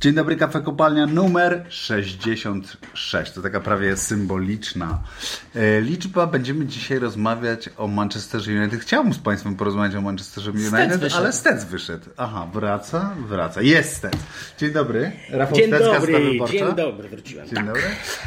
Dzień dobry, kafe kopalnia numer 66. To taka prawie symboliczna e, liczba. Będziemy dzisiaj rozmawiać o Manchesterze United. Chciałbym z Państwem porozmawiać o Manchesterze United, wyszedł. ale Stec wyszedł. Aha, wraca, wraca. Jest Stec. Dzień dobry. Rafał Dzień Stec, dobry, dzień dobry, wróciłem. Dzień tak. dobry.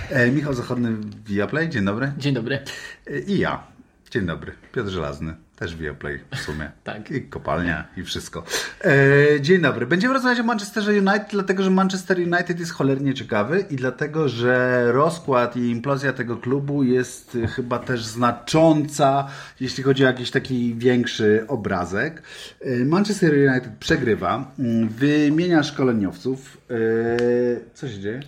E, Michał Zachodny, Viaplay. Dzień dobry. Dzień dobry. E, I ja. Dzień dobry. Piotr Żelazny. Też Viaplay w sumie. Tak. I kopalnia i wszystko. E, dzień dobry. Będziemy rozmawiać o Manchesterze United, dlatego że Manchester United jest cholernie ciekawy i dlatego, że rozkład i implozja tego klubu jest e, chyba też znacząca, jeśli chodzi o jakiś taki większy obrazek. E, Manchester United przegrywa, mm, wymienia szkoleniowców. E, co się dzieje?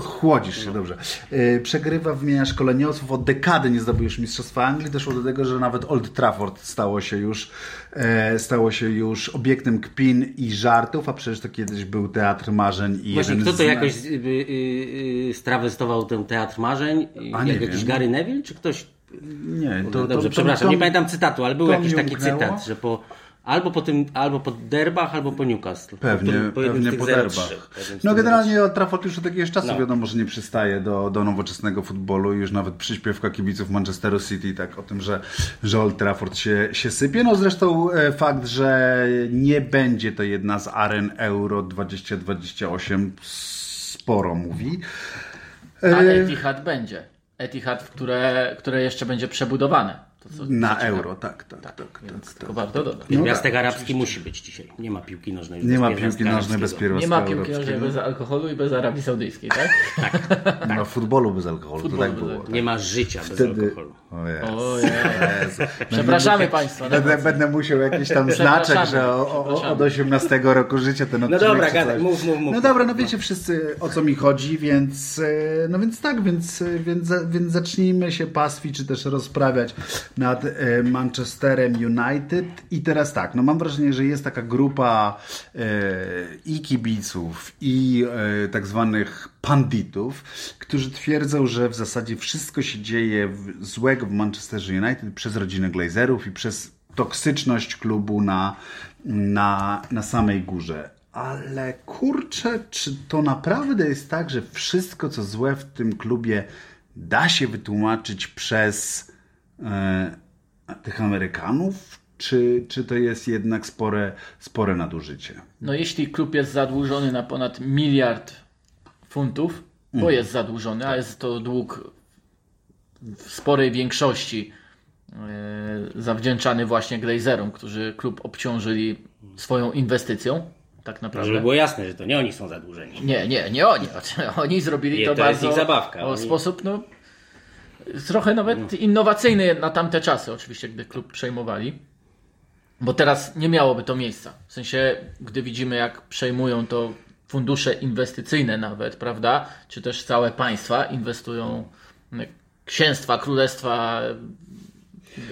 Chłodzisz się, dobrze. Yy, Przegrywa, wymienia szkoleniowców. Od dekady nie zdobył już Mistrzostwa Anglii. Doszło do tego, że nawet Old Trafford stało się już, e, stało się już obiektem kpin i żartów, a przecież to kiedyś był teatr marzeń i Właśnie, kto to z... jakoś y, y, y, strawestował ten teatr marzeń? A nie Jak jakiś wiem. Gary Neville, czy ktoś? Nie, to, Dobrze, to, to, przepraszam, to, nie pamiętam cytatu, ale był jakiś taki umknęło. cytat, że po, albo po tym, albo po derbach, albo po Newcastle. Pewnie, Po, po pewnie po 0-3, derbach. No generalnie Old Trafford już od jakiegoś czasu No. wiadomo, że nie przystaje do, do nowoczesnego futbolu. Już nawet przyśpiewka kibiców Manchesteru City tak o tym, że, że Old Trafford się, się sypie. No zresztą e, fakt, że nie będzie to jedna z aren Euro 2028 sporo mówi. A E, Etihad będzie. Etihad, które, które jeszcze będzie przebudowane. To co, Na euro, tak, tak, tak. tak, tak. tylko warto dodać. No tak, arabski musi być dzisiaj. Nie ma piłki nożnej. Nie ma bez piłki nożnej bez pierwiastka Nie ma piłki nożnej bez alkoholu i bez Arabii Saudyjskiej, tak? Nie ma futbolu bez alkoholu, to Futbolu tak bez było. Nie ma życia bez alkoholu. O Jezu. Ojej. Jezu. Przepraszamy Państwa. Będę, będę musiał jakiś tam znaczek, że o, o, przepraszamy. od 18 roku życia ten odcinek. dobra, czy gadaj, mów, mów, mów. No dobra, no wiecie wszyscy o co mi chodzi, więc e, no więc tak, więc, e, więc, więc zacznijmy się pastwić, czy też rozprawiać nad e, Manchesterem United. I teraz tak, no mam wrażenie, że jest taka grupa e, i kibiców, i e, tak zwanych panditów, którzy twierdzą, że w zasadzie wszystko się dzieje złego w Manchesterze United przez rodzinę Glazerów i przez toksyczność klubu na, na, na samej górze. Ale kurczę, czy to naprawdę jest tak, że wszystko co złe w tym klubie da się wytłumaczyć przez tych Amerykanów? Czy, czy to jest jednak spore, spore nadużycie? No jeśli klub jest zadłużony na ponad miliard funtów, bo Mhm. jest zadłużony, a jest to dług w sporej większości e, zawdzięczany właśnie Glazerom, którzy klub obciążyli swoją inwestycją, tak Żeby naprawdę. było jasne, że to nie oni są zadłużeni. Nie, nie, nie oni. Oni zrobili Nie, to, to jest bardzo ich zabawka. o Oni- sposób no, trochę nawet innowacyjny na tamte czasy, oczywiście, gdy klub przejmowali. Bo teraz nie miałoby to miejsca. W sensie, gdy widzimy, jak przejmują to fundusze inwestycyjne nawet, prawda? Czy też całe państwa inwestują, m, księstwa, królestwa,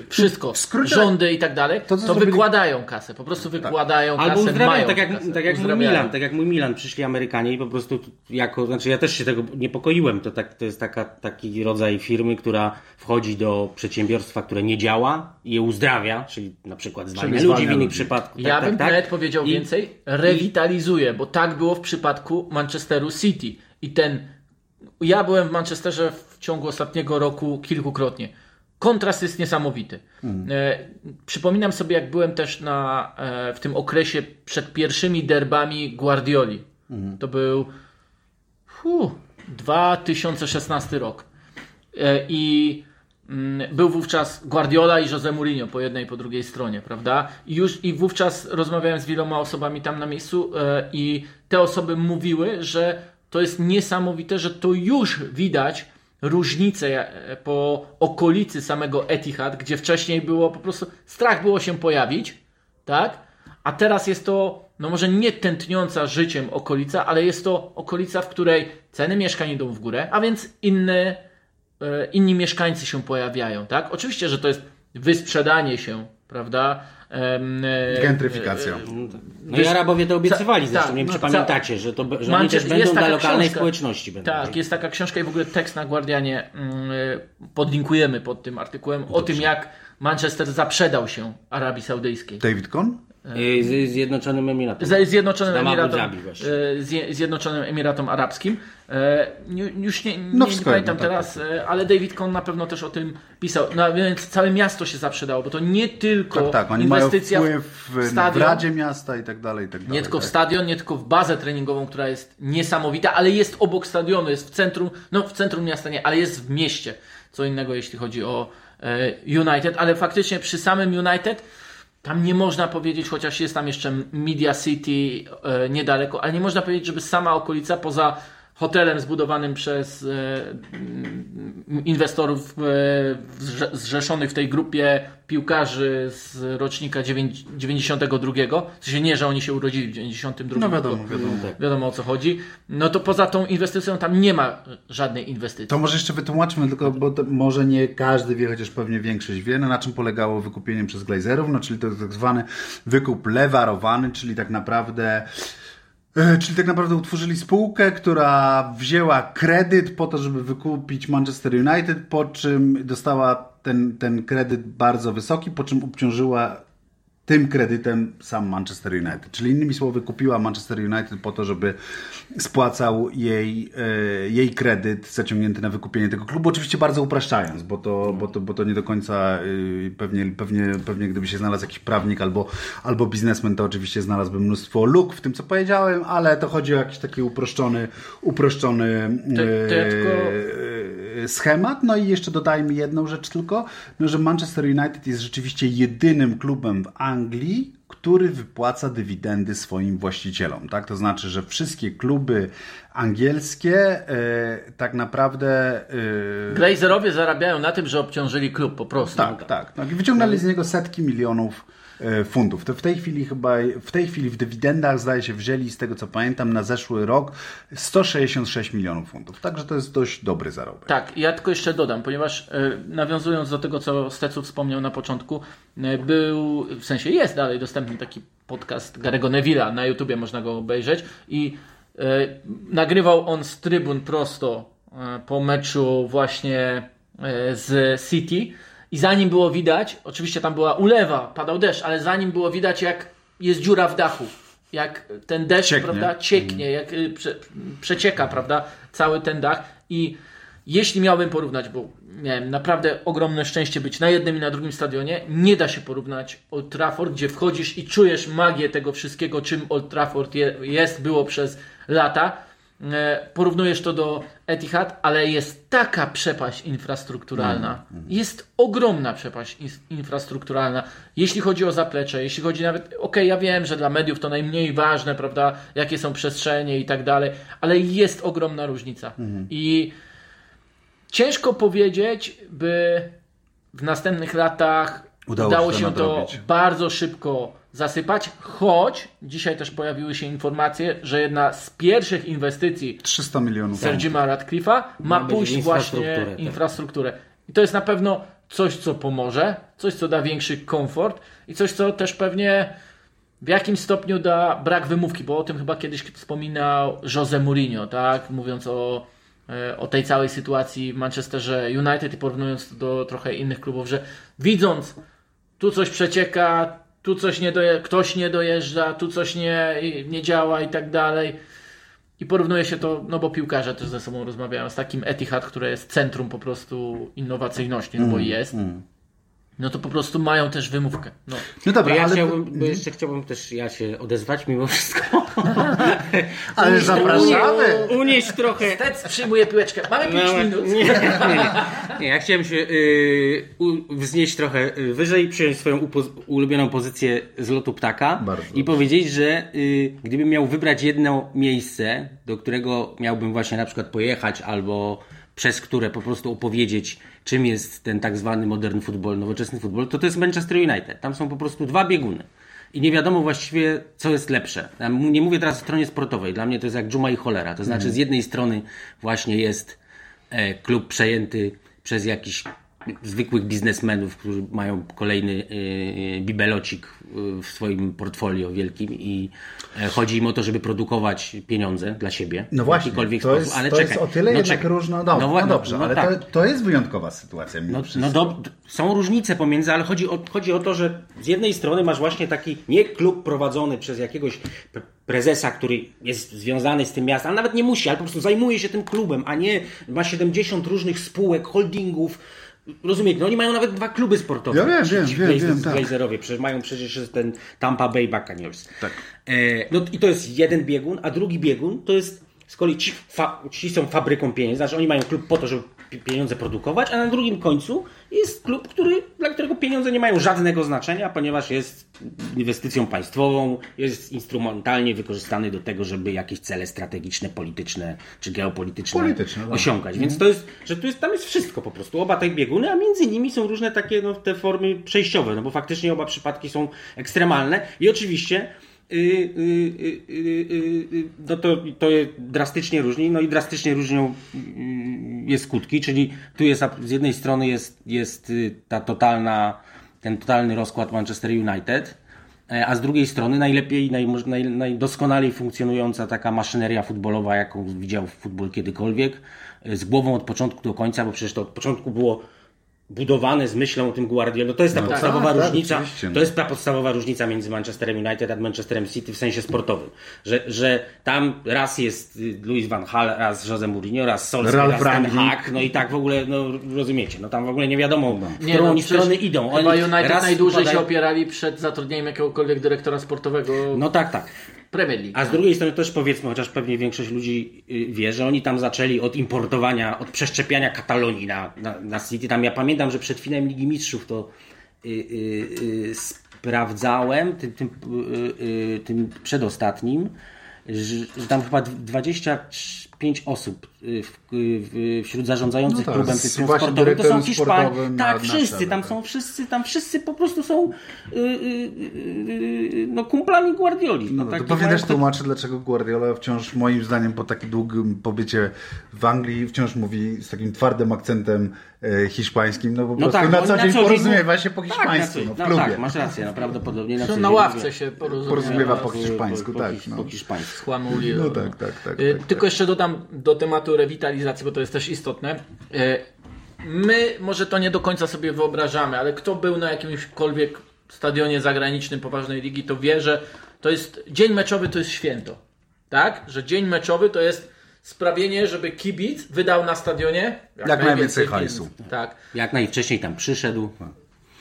wszystko, skrócie- rządy i tak dalej, to, to, wykładają kasę. Po prostu wykładają Albo kasę, uzdrawiają, mają tak jak, kasę, tak jak mój uzdrawiają. Milan, tak jak mój Milan. Przyszli Amerykanie i po prostu tu jako, znaczy ja też się tego niepokoiłem. To, tak, to jest taka, taki rodzaj firmy, która wchodzi do przedsiębiorstwa, które nie działa i je uzdrawia, czyli na przykład zwalnia ludzi w innych przypadkach. Ja tak, bym tak, nawet tak. powiedział I- więcej, rewitalizuje, bo tak było w przypadku Manchesteru City. I ten. Ja byłem w Manchesterze w ciągu ostatniego roku kilkukrotnie. Kontrast jest niesamowity. E, przypominam sobie, jak byłem też na, e, w tym okresie przed pierwszymi derbami Guardioli. To był fu, 2016 rok. E, I mm, był wówczas Guardiola i Jose Mourinho po jednej i po drugiej stronie, prawda? I już i wówczas rozmawiałem z wieloma osobami tam na miejscu i te osoby mówiły, że to jest niesamowite, że to już widać różnicę e, po okolicy samego Etihad, gdzie wcześniej było po prostu strach było się pojawić, tak? A teraz jest to, no może nie tętniąca życiem okolica, ale jest to okolica, w której ceny mieszkań idą w górę, a więc inne, e, inni mieszkańcy się pojawiają, tak? Oczywiście, że to jest wysprzedanie się, prawda? E, Gentryfikacja. No i Arabowie to obiecywali zresztą, tak, nie wiem no, czy pamiętacie, że, to, że oni też będą dla lokalnej książka. społeczności. Będą. Tak, jest taka książka i w ogóle tekst na Guardianie mm, podlinkujemy pod tym artykułem o tym, jak Manchester zaprzedał się Arabii Saudyjskiej. David Kohn? Y, Z Zjednoczonym Emiratem. Z Zjednoczonym Emiratom, e, Zje- Zjednoczonym Emiratom Arabskim. E, nie- Już nie, nie, No nie pamiętam tak, teraz, e, ale David Cohn na pewno też o tym pisał. No, więc całe miasto się zaprzedało, bo to nie tylko Tak, tak, oni mają inwestycja wpływ w w, w stadion, Radzie Miasta i tak dalej, i tak dalej. nie tylko w tak. stadion, nie tylko w bazę treningową, która jest niesamowita, ale jest obok stadionu, jest w centrum, no w centrum miasta nie, ale jest w mieście. Co innego jeśli chodzi o e, United, ale faktycznie przy samym United tam nie można powiedzieć, chociaż jest tam jeszcze Media City e, niedaleko, ale nie można powiedzieć, żeby sama okolica poza hotelem zbudowanym przez e, inwestorów e, zrze- zrzeszonych w tej grupie piłkarzy z rocznika dziewięć- 92. W sensie nie, że oni się urodzili w 92. No wiadomo, wiadomo. Tak. wiadomo o co chodzi. No to poza tą inwestycją tam nie ma żadnej inwestycji. To może jeszcze wytłumaczmy, tylko bo może nie każdy wie, chociaż pewnie większość wie, no na czym polegało wykupienie przez Glazerów, no czyli to tak zwany wykup lewarowany, czyli tak naprawdę Czyli tak naprawdę utworzyli spółkę, która wzięła kredyt po to, żeby wykupić Manchester United, po czym dostała ten, ten kredyt bardzo wysoki, po czym obciążyła tym kredytem sam Manchester United. Czyli innymi słowy kupiła Manchester United po to, żeby spłacał jej, e, jej kredyt zaciągnięty na wykupienie tego klubu. Oczywiście bardzo upraszczając, bo to, bo to, bo to nie do końca y, pewnie, pewnie, pewnie gdyby się znalazł jakiś prawnik albo, albo biznesmen, to oczywiście znalazłby mnóstwo luk w tym, co powiedziałem, ale to chodzi o jakiś taki uproszczony, uproszczony e, e, schemat. No i jeszcze dodajmy jedną rzecz tylko, no, że Manchester United jest rzeczywiście jedynym klubem w Anglii, który wypłaca dywidendy swoim właścicielom. Tak? To znaczy, że wszystkie kluby angielskie e, tak naprawdę. E, Glazerowie zarabiają na tym, że obciążyli klub po prostu. tak, tak, tak. I wyciągnęli z niego setki milionów funtów. To w tej chwili chyba, w tej chwili w dywidendach zdaje się wzięli, z tego co pamiętam, na zeszły rok 166 milionów funtów. Także to jest dość dobry zarobek. Tak, ja tylko jeszcze dodam, ponieważ e, nawiązując do tego, co Stecu wspomniał na początku, e, był, w sensie jest dalej dostępny taki podcast Garego Neville'a, na YouTubie można go obejrzeć i e, nagrywał on z trybun prosto e, po meczu właśnie e, z City i zanim było widać, oczywiście tam była ulewa, padał deszcz, ale zanim było widać jak jest dziura w dachu, jak ten deszcz, Cieknie. prawda, cieknie, jak y, prze, przecieka, prawda, cały ten dach i jeśli miałbym porównać, bo miałem naprawdę ogromne szczęście być na jednym i na drugim stadionie, nie da się porównać Old Trafford, gdzie wchodzisz i czujesz magię tego wszystkiego, czym Old Trafford je, jest, było przez lata. E, Porównujesz to do Etihad, ale jest taka przepaść infrastrukturalna. Jest ogromna przepaść in- infrastrukturalna. Jeśli chodzi o zaplecze, jeśli chodzi nawet, okej, ja wiem, że dla mediów to najmniej ważne, prawda, jakie są przestrzenie i tak dalej, ale jest ogromna różnica. I ciężko powiedzieć, by w następnych latach Udało udało, się to się to bardzo szybko zasypać, choć dzisiaj też pojawiły się informacje, że jedna z pierwszych inwestycji 300 milionów Sir Jima Radcliffe'a ma pójść właśnie tak. infrastrukturę. I to jest na pewno coś, co pomoże, coś, co da większy komfort i coś, co też pewnie w jakim stopniu da brak wymówki, bo o tym chyba kiedyś wspominał Jose Mourinho, tak? Mówiąc o, e, o tej całej sytuacji w Manchesterze United i porównując to do trochę innych klubów, że widząc tu coś przecieka, tu coś nie doje, ktoś nie dojeżdża, tu coś nie, nie działa i tak dalej. I porównuje się to, no bo piłkarze też ze sobą rozmawiają, z takim Etihad, które jest centrum po prostu innowacyjności, no bo jest. No to po prostu mają też wymówkę. No. No To dobra, ja ale, chciałbym, bo jeszcze chciałbym też ja się odezwać mimo wszystko. ale zapraszamy. Unieść trochę. Tec przyjmuje piłeczkę. Mamy 5 No, minut. Nie, nie, nie. nie, ja chciałem się y, wznieść trochę y, wyżej, przyjąć swoją ulubioną pozycję z lotu ptaka Bardzo i powiedzieć, że y, gdybym miał wybrać jedno miejsce, do którego miałbym właśnie na przykład pojechać albo przez które po prostu opowiedzieć, czym jest ten tak zwany modern futbol, nowoczesny futbol, to to jest Manchester United. Tam są po prostu dwa bieguny. I nie wiadomo właściwie, co jest lepsze. Ja nie mówię teraz o stronie sportowej. Dla mnie to jest jak dżuma i cholera. To znaczy, z jednej strony właśnie jest e, klub przejęty przez jakiś zwykłych biznesmenów, którzy mają kolejny y, bibelocik w swoim portfolio wielkim i chodzi im o to, żeby produkować pieniądze dla siebie. No w właśnie, jakikolwiek to, sposób. jest, ale to czekaj, jest o tyle no jednak czekaj. różno. No, no, wła- dobrze, no ale tak. to, to jest wyjątkowa sytuacja. No, no do, są różnice pomiędzy, ale chodzi o, chodzi o to, że z jednej strony masz właśnie taki nie klub prowadzony przez jakiegoś pre- prezesa, który jest związany z tym miastem, ale nawet nie musi, ale po prostu zajmuje się tym klubem, a nie ma 70 różnych spółek, holdingów. Rozumiecie, no oni mają nawet dwa kluby sportowe. Ja wiem, Ci- wiem, wiem, Blaze- wiem, tak. Blazerowie, przecież mają przecież ten Tampa Bay Buccaneers. Tak. E, no i to jest jeden biegun, a drugi biegun to jest z kolei ci, fa, ci są fabryką pieniędzy, znaczy oni mają klub po to, żeby pieniądze produkować, a na drugim końcu jest klub, który, dla którego pieniądze nie mają żadnego znaczenia, ponieważ jest inwestycją państwową, jest instrumentalnie wykorzystany do tego, żeby jakieś cele strategiczne, polityczne czy geopolityczne Polityczne, tak. osiągać. Więc to jest, że tu jest, tam jest wszystko po prostu, oba te bieguny, a między nimi są różne takie no, te formy przejściowe, no bo faktycznie oba przypadki są ekstremalne i oczywiście no to, to je drastycznie różni, no i drastycznie różnią y, je skutki, czyli tu jest z jednej strony jest, jest y, ta totalna, ten totalny rozkład Manchester United, e, a z drugiej strony najlepiej, naj, naj, najdoskonalej funkcjonująca taka maszyneria futbolowa, jaką widział futbol kiedykolwiek, e, z głową od początku do końca, bo przecież to od początku było budowane z myślą o tym Guardiolo. To jest ta No podstawowa tak, tak, różnica. no. to jest ta podstawowa różnica między Manchesterem United a Manchesterem City w sensie sportowym. Że, że tam raz jest y, Louis van Gaal, raz Jose Mourinho, raz Solskjaer, raz Ten. Hag. No i tak w ogóle, no rozumiecie, no tam w ogóle nie wiadomo, w Nie, którą no, oni strony idą. Chyba Oni United raz najdłużej wpadają- się opierali przed zatrudnieniem jakiegokolwiek dyrektora sportowego No tak, tak. Premier League. A z drugiej strony też powiedzmy, chociaż pewnie większość ludzi y, wie, że oni tam zaczęli od importowania, od przeszczepiania Katalonii na, na, na City. Tam ja pamiętam, że przed finałem Ligi Mistrzów to y, y, y, sprawdzałem, tym, tym, y, y, tym przedostatnim, że, że tam chyba 25 osób w, w, wśród zarządzających No tak, klubem właśnie sportowym to są Hiszpanie. na- Tak, na wszyscy, czele, tam tak. są wszyscy, tam wszyscy po prostu są y, y, y, y, no, kumplami Guardioli. No, to taki pewnie też tłumaczy, dlaczego Guardiola wciąż, moim zdaniem, po takim długim pobycie w Anglii, wciąż mówi z takim twardym akcentem e, hiszpańskim, no po No prostu tak, na no, co na dzień co dzień porozumiewa się po Tak, hiszpańsku, na co- no, w no klubie. tak, masz rację, no, prawdopodobnie na, co na ławce się porozumiewa. Porozumiewa po Po- hiszpańsku, po, tak. po, No. po hiszpańsku. z Juan Uli. No tak, tak, tak. Y, tak, Tylko jeszcze dodam do tematu rewitalizacji, bo to jest też istotne. Y, My może to nie do końca sobie wyobrażamy, ale kto był na jakimśkolwiek stadionie zagranicznym poważnej ligi, to wie, że to jest dzień meczowy to jest święto. Tak? Że dzień meczowy to jest sprawienie, żeby kibic wydał na stadionie jak, najwięcej hajsu. pieniędzy. Tak. Jak najwcześniej tam przyszedł.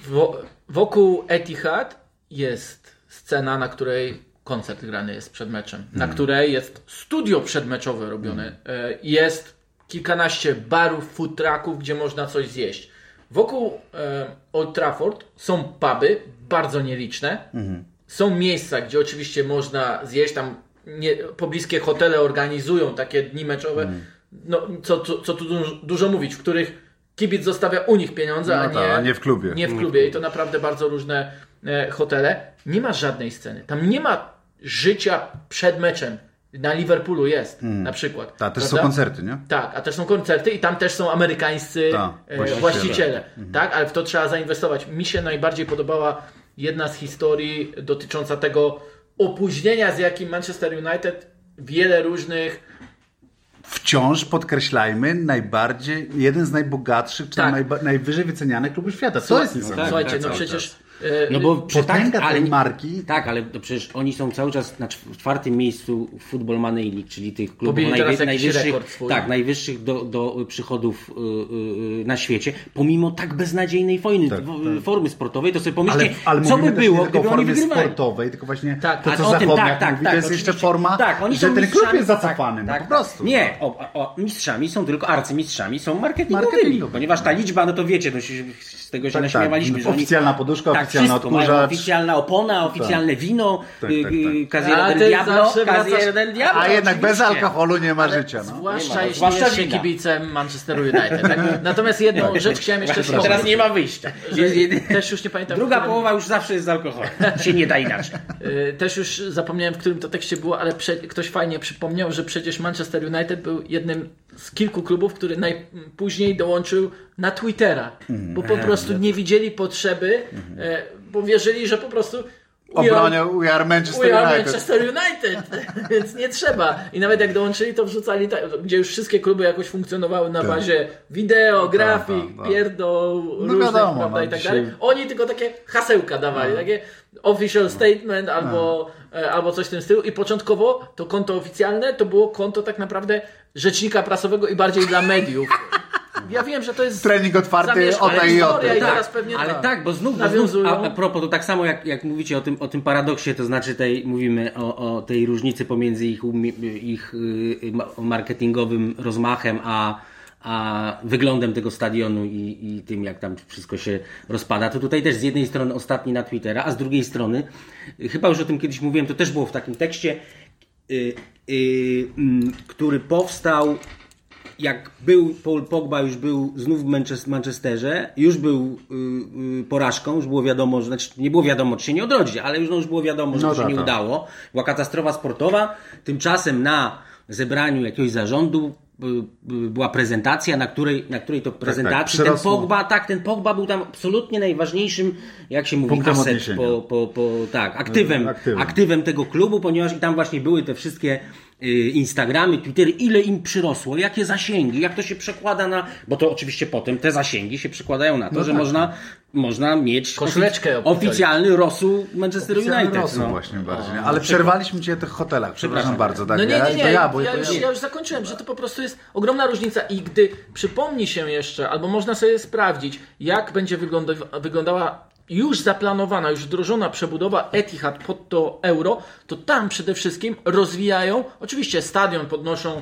Wo- wokół Etihad jest scena, na której koncert grany jest przed meczem, na której jest studio przedmeczowe robione. E, Jest kilkanaście barów, food trucków, gdzie można coś zjeść. Wokół e, Old Trafford są puby, bardzo nieliczne. Są miejsca, gdzie oczywiście można zjeść, tam nie, pobliskie hotele organizują takie dni meczowe, no, co, co, co tu dużo, dużo mówić, w których kibic zostawia u nich pieniądze, No a, tak, nie, a nie w klubie. Nie w klubie i to naprawdę bardzo różne e, hotele. Nie ma żadnej sceny. Tam nie ma życia przed meczem. Na Liverpoolu jest na przykład. Tak, też są prawda? koncerty, nie? Tak, a też są koncerty i tam też są amerykańscy Tak, e, właściciele. właściciele. Tak, ale w to trzeba zainwestować. Mi się najbardziej podobała jedna z historii dotycząca tego opóźnienia, z jakim Manchester United wiele różnych Wciąż podkreślajmy, najbardziej, jeden z najbogatszych, czy Tak. najba, najwyżej wycenianych klubów świata. To jest tak, niesamowite. Słuchajcie, tak, no przecież e, No bo przecież Potęga tej ale- marki Tak, ale to przecież oni są cały czas na czw- czwartym miejscu w Football Money League, czyli tych klubów jakiś najwyższych, tak, najwyższych do, do przychodów y, y, y, na świecie, pomimo tak beznadziejnej wojny, Tak, w- tak. formy sportowej, to sobie Ale, pomyślcie, ale co by było, nie gdyby o oni formie wygrywali. sportowej, tylko właśnie Tak, to, co o tym, Zachodniak tak, tak, mówi, tak, to jest jeszcze forma, tak, oni że są ten klub jest zacofany, tak, no tak, po prostu. tak. Nie, o, o, mistrzami są tylko arcymistrzami, są marketingowymi, Marketingowymi. ponieważ ta liczba, no to wiecie, no, z tego się Tak, naśmiewaliśmy, tak. Oficjalna poduszka, tak, oficjalny wszystko, mają odkurzacz. oficjalna opona, oficjalne wino, Tak, y, tak, y, tak. A del Diablo, del Diablo. A jednak bez alkoholu nie ma życia. No. Zwłaszcza jeśli zwłaszcza jest się kibicem Manchesteru United. Tak? Natomiast jedną rzecz chciałem jeszcze Teraz wspomnieć. nie ma wyjścia. Też już nie pamiętam. Druga którym- połowa już zawsze jest z alkoholem. Się nie da inaczej. Y, Też już zapomniałem, w którym to tekście było, ale prze, ktoś fajnie przypomniał, że przecież Manchester United był jednym z kilku klubów, który najpóźniej dołączył na Twittera, bo po prostu nie widzieli potrzeby, e, bo wierzyli, że po prostu Obronią We Are Manchester We are United. Manchester United, więc nie trzeba. I nawet jak dołączyli, to wrzucali, tak, gdzie już wszystkie kluby jakoś funkcjonowały na bazie wideo, grafik, tak, tak. pierdol, No różnych, wiadomo, prawda, no, i tak dzisiaj- dalej. Oni tylko takie hasełka dawali, takie official statement albo, e, albo coś w tym stylu. I początkowo to konto oficjalne to było konto tak naprawdę rzecznika prasowego i bardziej dla mediów. Ja wiem, że to jest Trening otwarty zamieszkana o tej i tej. pewnie Ale tak, bo znów, bo znów nawiązują. a, propos, to tak samo jak, jak mówicie o tym, o tym paradoksie, to znaczy tej, mówimy o, o tej różnicy pomiędzy ich, ich y, ma- marketingowym rozmachem, a, a wyglądem tego stadionu i, i tym, jak tam wszystko się rozpada. To tutaj też z jednej strony ostatni na Twittera, a z drugiej strony, chyba już o tym kiedyś mówiłem, to też było w takim tekście, y, który powstał jak był Paul Pogba, już był znów w Manches- Manchesterze, już był y, y, porażką, już było wiadomo, że znaczy nie było wiadomo, czy się nie odrodzi, ale już, no, już było wiadomo, że No to się tak, nie tak. udało. Była katastrofa sportowa. Tymczasem na zebraniu jakiegoś zarządu y, y, była prezentacja, na której, na której to prezentacji ten przerosło. Pogba, tak, ten Pogba był tam absolutnie najważniejszym, jak się mówi, odniesienia. po, po, po, tak, aktywem, Aktywem. aktywem tego klubu, ponieważ i tam właśnie były te wszystkie y, Instagramy, Twittery, ile im przyrosło, jakie zasięgi, jak to się przekłada na, bo to oczywiście potem te zasięgi się przekładają na to, No że tak. można, można mieć Koszuleczkę ofic- oficjalny rosół Manchester Oficjalny United. rosół no. właśnie bardziej. Ale przerwaliśmy cię w tych hotelach, przepraszam Przepraszam. bardzo. Tak, No nie, ja, nie, nie, To ja, ja, bo to już, ja, ja już zakończyłem, że to po prostu jest ogromna różnica i gdy przypomni się jeszcze, albo można sobie sprawdzić, jak będzie wygląda, wyglądała już zaplanowana, już wdrożona przebudowa Etihad pod to euro, to tam przede wszystkim rozwijają, oczywiście stadion podnoszą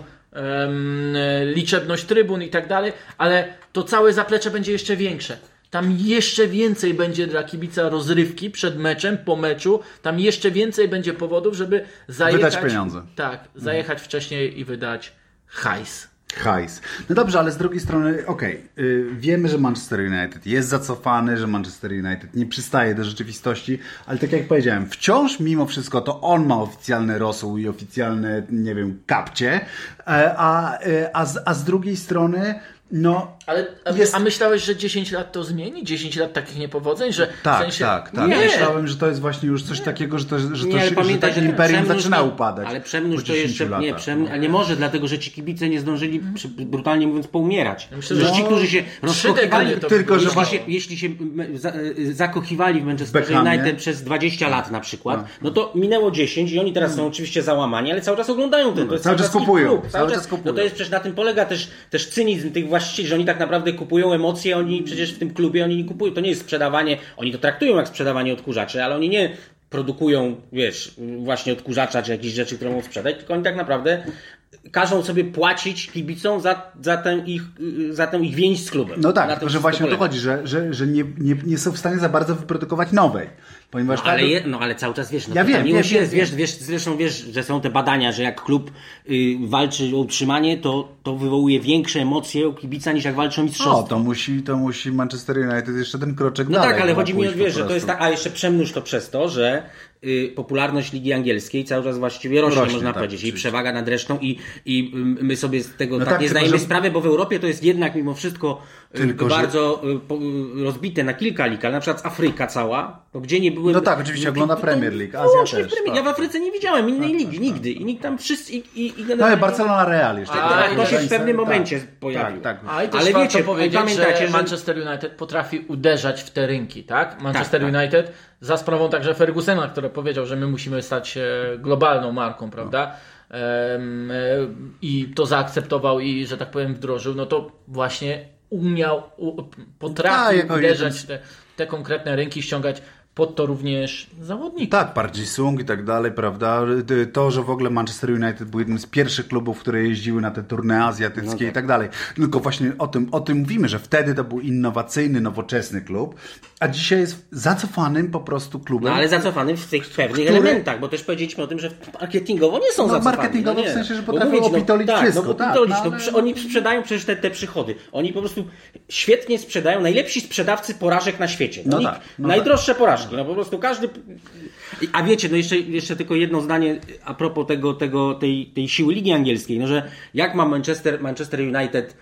liczebność trybun i tak dalej, ale to całe zaplecze będzie jeszcze większe. Tam jeszcze więcej będzie dla kibica rozrywki przed meczem, po meczu. Tam jeszcze więcej będzie powodów, żeby zajechać. pieniądze. Tak, zajechać wcześniej i wydać hajs. Hajs. No dobrze, ale z drugiej strony, okej, y, wiemy, że Manchester United jest zacofany, że Manchester United nie przystaje do rzeczywistości, ale tak jak powiedziałem, wciąż mimo wszystko to on ma oficjalny rosół i oficjalne, nie wiem, kapcie, e, a, e, a, z, a z drugiej strony, no... Ale a, Jest- a myślałeś, że 10 lat to zmieni? 10 lat takich niepowodzeń, że Tak, w sensie... tak, tak. Nie, Myślałem, że to jest właśnie już coś takiego, że to, że to, Nie, ale że pamiętaj, takie że imperium zaczyna to- upadać. Ale po Przemnóż to 10 jeszcze nie, przem, ale nie może, dlatego że ci kibice nie zdążyli, przy, brutalnie mówiąc, poumierać. myślę, że że- ci, którzy się rozkochiwali, to Tylko, że jeśli, właśnie- się, jeśli się za, y, zakochiwali w Manchester Beckhamie. United przez 20 lat na przykład, no to minęło 10 i oni teraz są oczywiście załamani, ale cały czas oglądają ten. To jest Cały czas kupują, klub. cały Cały czas czas kupują. No to jest przecież na tym polega też, też cynizm tych właścicieli, że oni tak naprawdę kupują emocje, oni przecież w tym klubie oni nie kupują. To nie jest sprzedawanie, oni to traktują jak sprzedawanie odkurzaczy, ale oni nie produkują, wiesz, właśnie odkurzacza czy jakieś rzeczy, które mogą sprzedać, tylko oni tak naprawdę każą sobie płacić kibicom za, za, tę, ich, za tę ich więź z klubem. No tak, tylko że właśnie o to chodzi, że, że, że nie, nie, nie są w stanie za bardzo wyprodukować nowej. Ponieważ No, ale, tak- je, no ale cały czas wiesz, no Ja wiem, miłość wiem, jest, wiesz, wiesz, zresztą wiesz, że są te badania, że jak klub y, walczy o utrzymanie, to, to wywołuje większe emocje u kibica niż jak walczy o mistrzostwo. O, to musi, to musi Manchester United jeszcze ten kroczek No dalej. tak, ale chodzi mi o, wiesz, że to jest tak, a jeszcze przemnóż to przez to, że y, popularność Ligi Angielskiej cały czas właściwie rośnie, Rośnie, można tak, powiedzieć. I oczywiście. przewaga nad resztą i, i y, my sobie z tego No tak, tak, nie zdajemy że- sprawy, bo w Europie to jest jednak mimo wszystko y, Tylko, że- bardzo y, po, y, rozbite na kilka lig, ale na przykład Afryka cała, bo gdzie nie były... No tak, oczywiście ogląda to- Premier League, no Azja właśnie też, w Premier- tak. Ja w Afryce nie widziałem innej ligi, nigdy. I nikt tam wszyscy... I, i, i No ale Barcelona Real jeszcze. A, Tak, to się w Tak, pewnym tak, momencie tak, pojawił. Tak, tak. A i też Ale wiecie, powiedzieć, pamiętacie, że że- Manchester United potrafi uderzać w te rynki, tak? Manchester Tak, tak. United za sprawą także Fergusona, który powiedział, że my musimy stać się globalną marką, prawda? E, I to zaakceptował i, że tak powiem, wdrożył, no to właśnie umiał, Tak, potrafił jako uderzać te, te konkretne rynki, ściągać pod to również zawodników. Tak, Park Sung i tak dalej, prawda? To, że w ogóle Manchester United był jednym z pierwszych klubów, które jeździły na te turne azjatyckie i tak dalej. Tylko właśnie o tym, o tym mówimy, że wtedy to był innowacyjny, nowoczesny klub, a dzisiaj jest zacofanym po prostu klubem. No ale zacofany w tych pewnych Który- elementach, bo też powiedzieliśmy o tym, że marketingowo nie są No, zacofani. marketingowo nie. w sensie, że potrafią mówić, opitolić tak, wszystko, No, tak, no, no, ale- przy- Oni sprzedają przecież te, te przychody. Oni po prostu świetnie sprzedają, najlepsi sprzedawcy porażek na świecie. No tak, no najdroższe porażki. No po prostu każdy... A wiecie, no jeszcze, jeszcze tylko jedno zdanie a propos tego, tego, tej, tej siły Ligi Angielskiej, no że jak ma Manchester, Manchester United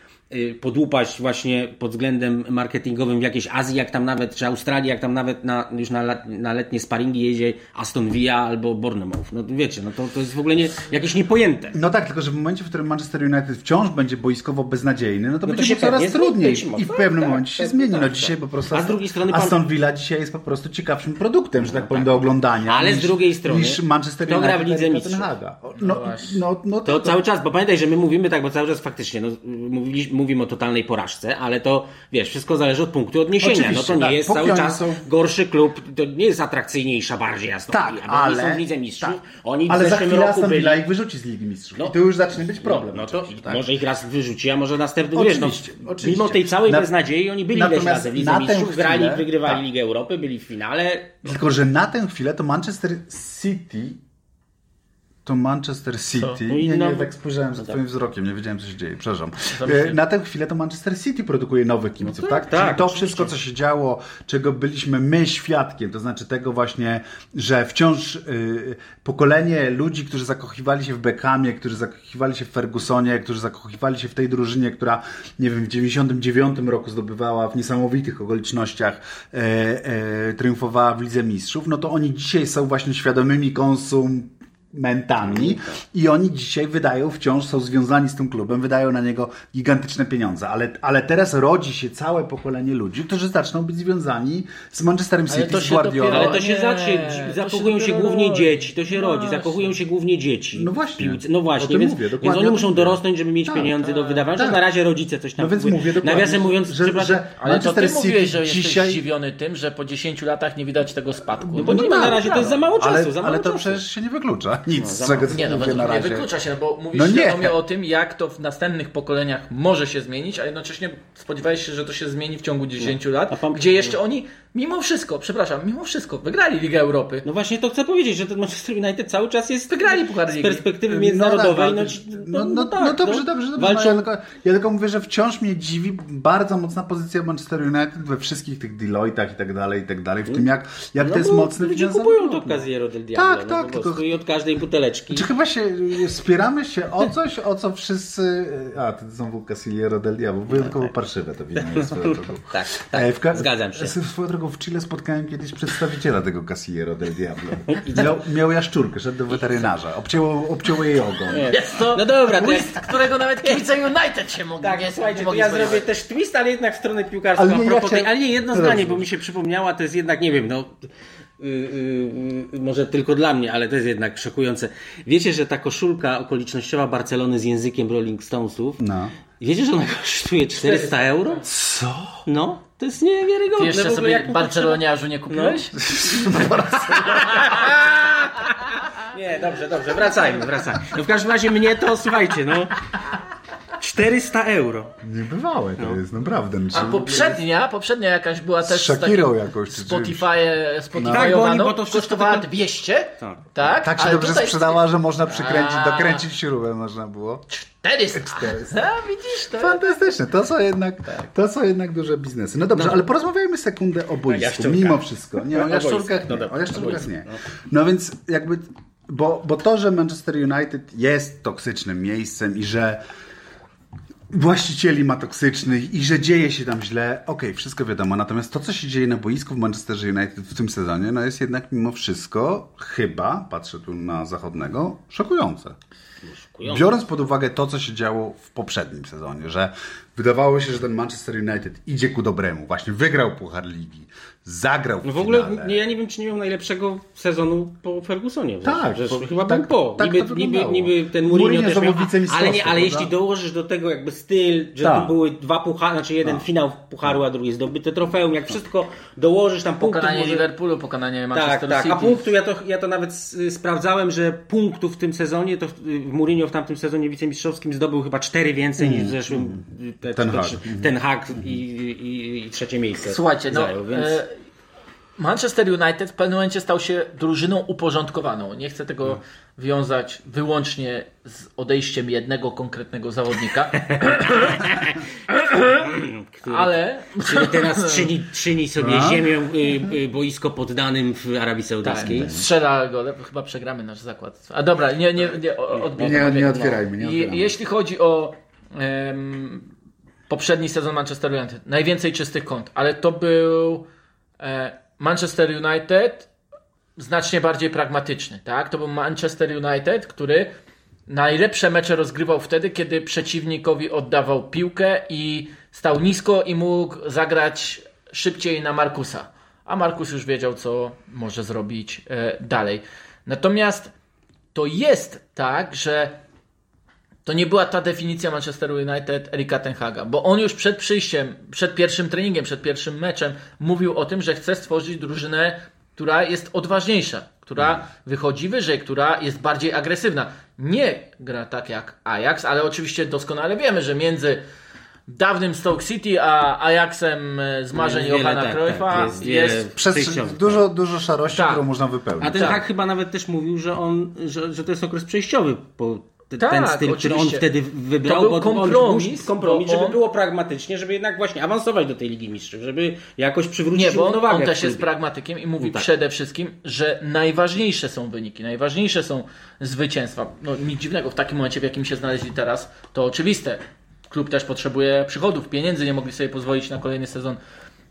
podłupać właśnie pod względem marketingowym w jakiejś Azji, jak tam nawet, czy Australii, jak tam nawet na, już na, na letnie sparingi jedzie Aston Villa albo Bournemouth. No wiecie, no to, to jest w ogóle nie, jakieś niepojęte. No tak, tylko że w momencie, w którym Manchester United wciąż będzie boiskowo beznadziejny, no to No to będzie mu coraz trudniej i w tak, pewnym tak, momencie się tak, zmieni. No tak, dzisiaj tak. po prostu A z drugiej strony pan- Aston Villa dzisiaj jest po prostu ciekawszym produktem, że tak powiem, do oglądania. Ale z niż- drugiej strony, niż Manchester United gra w Lidze Mistrzów? No, właśnie. no, no, To cały czas, bo pamiętaj, że my mówimy tak, bo cały czas faktycznie, no, mówili, mówimy o totalnej porażce, ale to, wiesz, wszystko zależy od punktu odniesienia. Oczywiście, no to nie tak. jest cały czas są- gorszy klub, to nie jest atrakcyjniejsza bardziej Aston Tak, Villa, bo oni ale- są w Lidze Mistrzów, tak. oni w Ale za chwilę roku Aston byli... Villa ich wyrzuci z Ligi Mistrzów. No. I to już zacznie być problem. No to oczywiście, tak. może ich raz wyrzuci, a może następny wiesz, no, Oczywiście, oczywiście. Mimo tej całej Na- beznadziei, oni byli ileś Natomiast razy w Lidze Mistrzów, grali, chwilę- wygrywali tak. Ligę Europy, byli w finale. Tylko, że na tę chwilę to Manchester City to Manchester City. No Nie, no- nie, tak spojrzałem za no twoim wzrokiem, nie wiedziałem, co się dzieje, przepraszam. E, Na tę chwilę to Manchester City produkuje nowych kibiców, No tak? tak, tak, to oczywiście. wszystko, co się działo, czego byliśmy my świadkiem, to znaczy tego właśnie, że wciąż y, pokolenie ludzi, którzy zakochiwali się w Beckhamie, którzy zakochiwali się w Fergusonie, którzy zakochiwali się w tej drużynie, która, nie wiem, w 99 roku zdobywała w niesamowitych okolicznościach, e, e, triumfowała w Lidze Mistrzów, no to oni dzisiaj są właśnie świadomymi konsumentami i oni dzisiaj wydają, wciąż są związani z tym klubem, wydają na niego gigantyczne pieniądze, ale, ale teraz rodzi się całe pokolenie ludzi, którzy zaczną być związani z Manchesterem City, to z się Guardiolą. Ale to się nie, zacznie, się zakochują się, dopiero głównie rodzi. dzieci, to się rodzi, Właśnie. zakochują się głównie dzieci. No właśnie. piłce. No właśnie, więc, mówię, więc oni muszą dorosnąć, żeby mieć Tak, pieniądze do wydawania, tak. że na razie rodzice coś tam No więc mówię Nawiasem mówiąc, że, przepraszam, że Ale to ty mówiłeś, że jesteś dzisiaj... zdziwiony tym, że po 10 latach nie widać tego spadku. No bo nie ma na razie, to jest za mało czasu, Ale, to przecież się nie wyklucza. Nic za z czego. Nie, no mówię na razie. wyklucza się, bo mówisz No nie. świadomie o tym, jak to w następnych pokoleniach może się zmienić, a jednocześnie spodziewałeś się, że to się zmieni w ciągu 10 lat, A pan- gdzie jeszcze oni, mimo wszystko, przepraszam, mimo wszystko, wygrali Ligę Europy. No właśnie to chcę powiedzieć, że ten Manchester United cały czas jest Wygrali Puchar z Ligi. perspektywy międzynarodowej. No, tak, no, no, tak, no dobrze, dobrze, dobrze. Walczą, No, ja, tylko, ja tylko mówię, że wciąż mnie dziwi bardzo mocna pozycja Manchester United we wszystkich tych Deloittach i tak dalej, i tak dalej, w tym jak, jak no to jest bo mocne Ludzie kupują to Casillero del Diablo. Tak, no, tak, tylko- I od każdej buteleczki. Czy chyba się y, spieramy się o coś, o co wszyscy... A, to znowu Casillero del Diablo. Wyjątkowo parszywe to wino jest. Tak, E, tak, w ka- zgadzam się. Swoją drogą w Chile spotkałem kiedyś przedstawiciela tego Casillero del Diablo. Miał, miał jaszczurkę, szedł do weterynarza. Obcięło, obcięło jej ogon. Jest to No dobra, to twist, którego nawet kibice United się mogli Tak, nie, słuchajcie, ja spodziewać. zrobię też twist, ale jednak w stronę piłkarstwa. Ale nie, ja tej, chciałem- ale nie jedno No zdanie, bo mi się przypomniała, to jest jednak, nie wiem, no yy, yy, może tylko dla mnie, ale to jest jednak szokujące. Wiecie, że ta koszulka okolicznościowa Barcelony z językiem Rolling Stonesów, No. Wiecie, że ona kosztuje 400 euro? Co? No, to jest niewiarygodne. Ty jeszcze sobie Barceloniarzu nie kupiłeś? trzeba- Nie, dobrze, dobrze, wracajmy, wracajmy. No w każdym razie mnie to, słuchajcie, no 400 euro. Niebywałe to jest, naprawdę. No, A poprzednia, poprzednia jakaś była też Z Shakirą jakąś, czy Spotify, Tak, Spotify bo oni- bo to kosztowała tylko- 200, Tak. tak? Tak się Ale dobrze sprzedała, że można przykręcić, A. dokręcić śrubę można było. 400. 400. A, widzisz to? Fantastyczne, to są jednak, to są jednak duże biznesy. No dobrze, ale porozmawiajmy sekundę o boisku, mimo wszystko. Nie, o jaszczurkach boisku. nie, No o jaszczurkach nie. No więc jakby, bo, bo to, że Manchester United jest toksycznym miejscem i że właścicieli ma toksycznych i że dzieje się tam źle, okej, wszystko wiadomo. Natomiast to, co się dzieje na boisku w Manchesterze United w tym sezonie, no jest jednak mimo wszystko, chyba, patrzę tu na zachodnego, szokujące. Biorąc pod uwagę to, co się działo w poprzednim sezonie, że wydawało się, że ten Manchester United idzie ku dobremu, właśnie wygrał Puchar Ligi, zagrał w, No w ogóle finale. nie, ja nie wiem, czy nie miał najlepszego sezonu po Fergusonie. Tak, po- chyba tak- był po. tak niby, niby, wyglądało. niby ten Mourinho, Mourinho też miał, wicemistrzostwo, ale, nie, ale prawda? jeśli dołożysz do tego jakby styl, że Tak. tu były dwa puchary, znaczy jeden finał pucharu, a drugi zdobyte trofeum, jak wszystko dołożysz tam punktów, Pokonanie może... Liverpoolu, pokonanie Tak, Manchester tak. City. A punktów, ja to, ja to nawet sprawdzałem, że punktów w tym sezonie, to y, Mourinho w tamtym sezonie wicemistrzowskim zdobył chyba cztery więcej niż w zeszłym. y, te- Ten te- Hag. Ten hak i, i, i trzecie miejsce. Słuchajcie, no, zajął, więc... Manchester United w pewnym momencie stał się drużyną uporządkowaną. Nie chcę tego wiązać wyłącznie z odejściem jednego konkretnego zawodnika, Który, ale który teraz czyni, czyni sobie A? ziemię, y, y, boisko poddanym w Arabii Saudyjskiej. Tak, strzela gole, chyba przegramy nasz zakład. A dobra, nie, nie, nie, o- odbijmy. Nie, nie otwierajmy, nie I, otwierajmy. jeśli chodzi o poprzedni sezon Manchester United, najwięcej czystych kąt, ale to był e, Manchester United znacznie bardziej pragmatyczny, tak? To był Manchester United, który najlepsze mecze rozgrywał wtedy, kiedy przeciwnikowi oddawał piłkę i stał nisko i mógł zagrać szybciej na Markusa. A Markus już wiedział, co może zrobić e, dalej. Natomiast to jest tak, że to nie była ta definicja Manchester United Erika Tenhaga, bo on już przed przyjściem, przed pierwszym treningiem, przed pierwszym meczem mówił o tym, że chce stworzyć drużynę, która jest odważniejsza, która wychodzi wyżej, która jest bardziej agresywna. Nie gra tak jak Ajax, ale oczywiście doskonale wiemy, że między dawnym Stoke City a Ajaxem e, z marzeń Jest Johana tak, Cruyffa tak, jest jest, Przez Przejściowy, dużo, dużo szarości, Tak. którą można wypełnić. A ten Tak. Chyba nawet też mówił, że on, że, że to jest okres przejściowy, bo te, Tak, ten styl, który on oczywiście. wtedy wybrał, To był bo kompromis, on, kompromis bo żeby on- było pragmatycznie, żeby jednak właśnie awansować do tej Ligi Mistrzów, żeby jakoś przywrócić Nie, bo on, on też jest pragmatykiem i mówi No tak. przede wszystkim, że najważniejsze są wyniki, najważniejsze są zwycięstwa. No nic dziwnego, w takim momencie, w jakim się znaleźli teraz, to oczywiste. Klub też potrzebuje przychodów, pieniędzy, nie mogli sobie pozwolić na kolejny sezon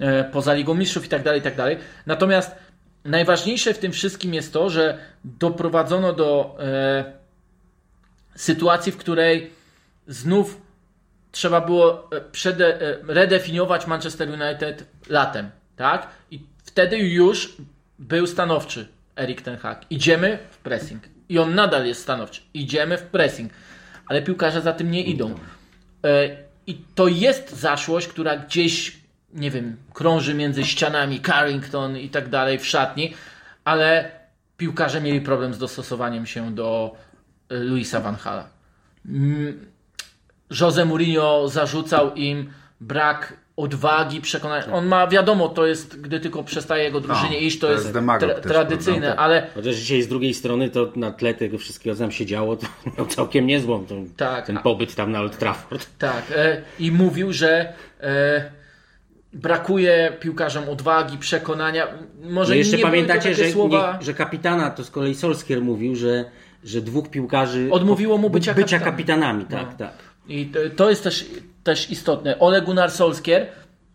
e, poza Ligą Mistrzów i tak dalej, i tak dalej. Natomiast najważniejsze w tym wszystkim jest to, że doprowadzono do e, sytuacji, w której znów trzeba było e, przede, e, redefiniować Manchester United latem, tak? I wtedy już był stanowczy Erik Ten Hag. Idziemy w pressing. I on nadal jest stanowczy. Idziemy w pressing. Ale piłkarze za tym nie idą. E, I to jest zaszłość, która gdzieś, nie wiem, krąży między ścianami Carrington i tak dalej w szatni, ale piłkarze mieli problem z dostosowaniem się do Luisa Van Hala. Mm, Jose Mourinho zarzucał im brak odwagi, przekonania. On ma, wiadomo, to jest, gdy tylko przestaje jego drużynie No, iść, to, to jest jest demagog tra- tradycyjne, ale Chociaż dzisiaj z drugiej strony to na tle tego wszystkiego, co tam się działo, to miał całkiem niezłą tą, Tak. ten pobyt tam na Old Trafford. tak. E, I mówił, że e, brakuje piłkarzom odwagi, przekonania. Może No jeszcze nie pamiętacie, że, słowa... nie, że kapitana, to z kolei Solskier mówił, że, że dwóch piłkarzy Odmówiło mu bycia kapitanem. kapitanami. Tak, No. tak. I to, jest też, też istotne. Ole Gunnar Solskjaer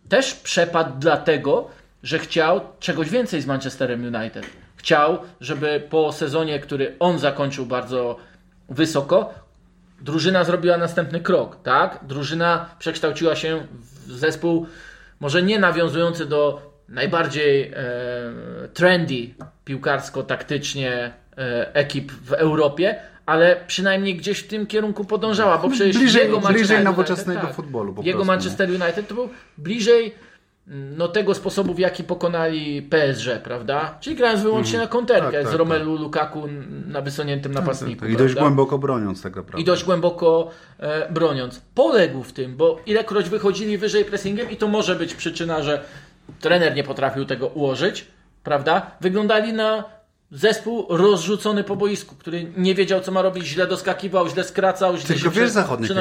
też przepadł dlatego, że chciał czegoś więcej z Manchesterem United. Chciał, żeby po sezonie, który on zakończył bardzo wysoko, drużyna zrobiła następny krok, tak? Drużyna przekształciła się w zespół może nie nawiązujący do najbardziej e, trendy piłkarsko-taktycznie ekip w Europie, ale przynajmniej gdzieś w tym kierunku podążała, bo przecież Bliżej- jego Manchester bliżej United, nowoczesnego futbolu po Jego prostu, Manchester United to był bliżej mm, no, tego sposobu, w jaki pokonali PSG, prawda? Czyli grając wyłącznie na konterkę Tak, tak, z Romelu Lukaku na wysuniętym napastniku. I dość prawda? głęboko broniąc tak naprawdę. I dość głęboko e, broniąc. Poległ w tym, bo ilekroć wychodzili wyżej pressingiem i to może być przyczyna, że trener nie potrafił tego ułożyć, prawda? Wyglądali na zespół rozrzucony po boisku, który nie wiedział, co ma robić, źle doskakiwał, źle skracał, źle Tylko się wiesz,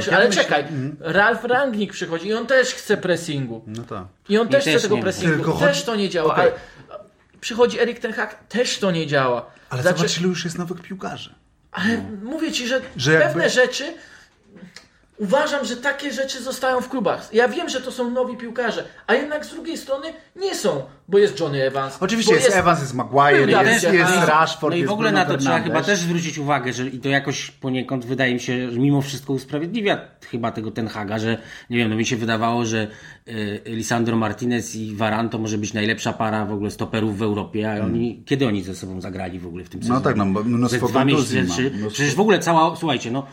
ja Ale myślę- czekaj, Ralf Rangnick przychodzi i on też chce pressingu. No tak. I on I też też chce tego pressingu. Tylko też to nie działa. Ale przychodzi Erik Ten Hag, też to nie działa. Ale Znaczy- zobacz, ilu już jest nowych piłkarzy. ale mówię ci, że, Że jakby- pewne rzeczy. Uważam, że takie rzeczy zostają w klubach. Ja wiem, że to są nowi piłkarze, a jednak z drugiej strony nie są, bo jest Johnny Evans. Oczywiście jest, Evans, jest Maguire, jest, Rashford, No i w ogóle na to trzeba chyba też zwrócić uwagę, że i to jakoś poniekąd wydaje mi się, że mimo wszystko usprawiedliwia chyba tego Ten Haga, że nie wiem, no mi się wydawało, że y, Lisandro Martinez i Varan to może być najlepsza para w ogóle stoperów w Europie, a oni, kiedy oni ze sobą zagrali w ogóle w tym sezonie? tak, no, bo mnóstwo dwa kontuzji ma, czy, mnóstwo- Przecież w ogóle cała, słuchajcie, no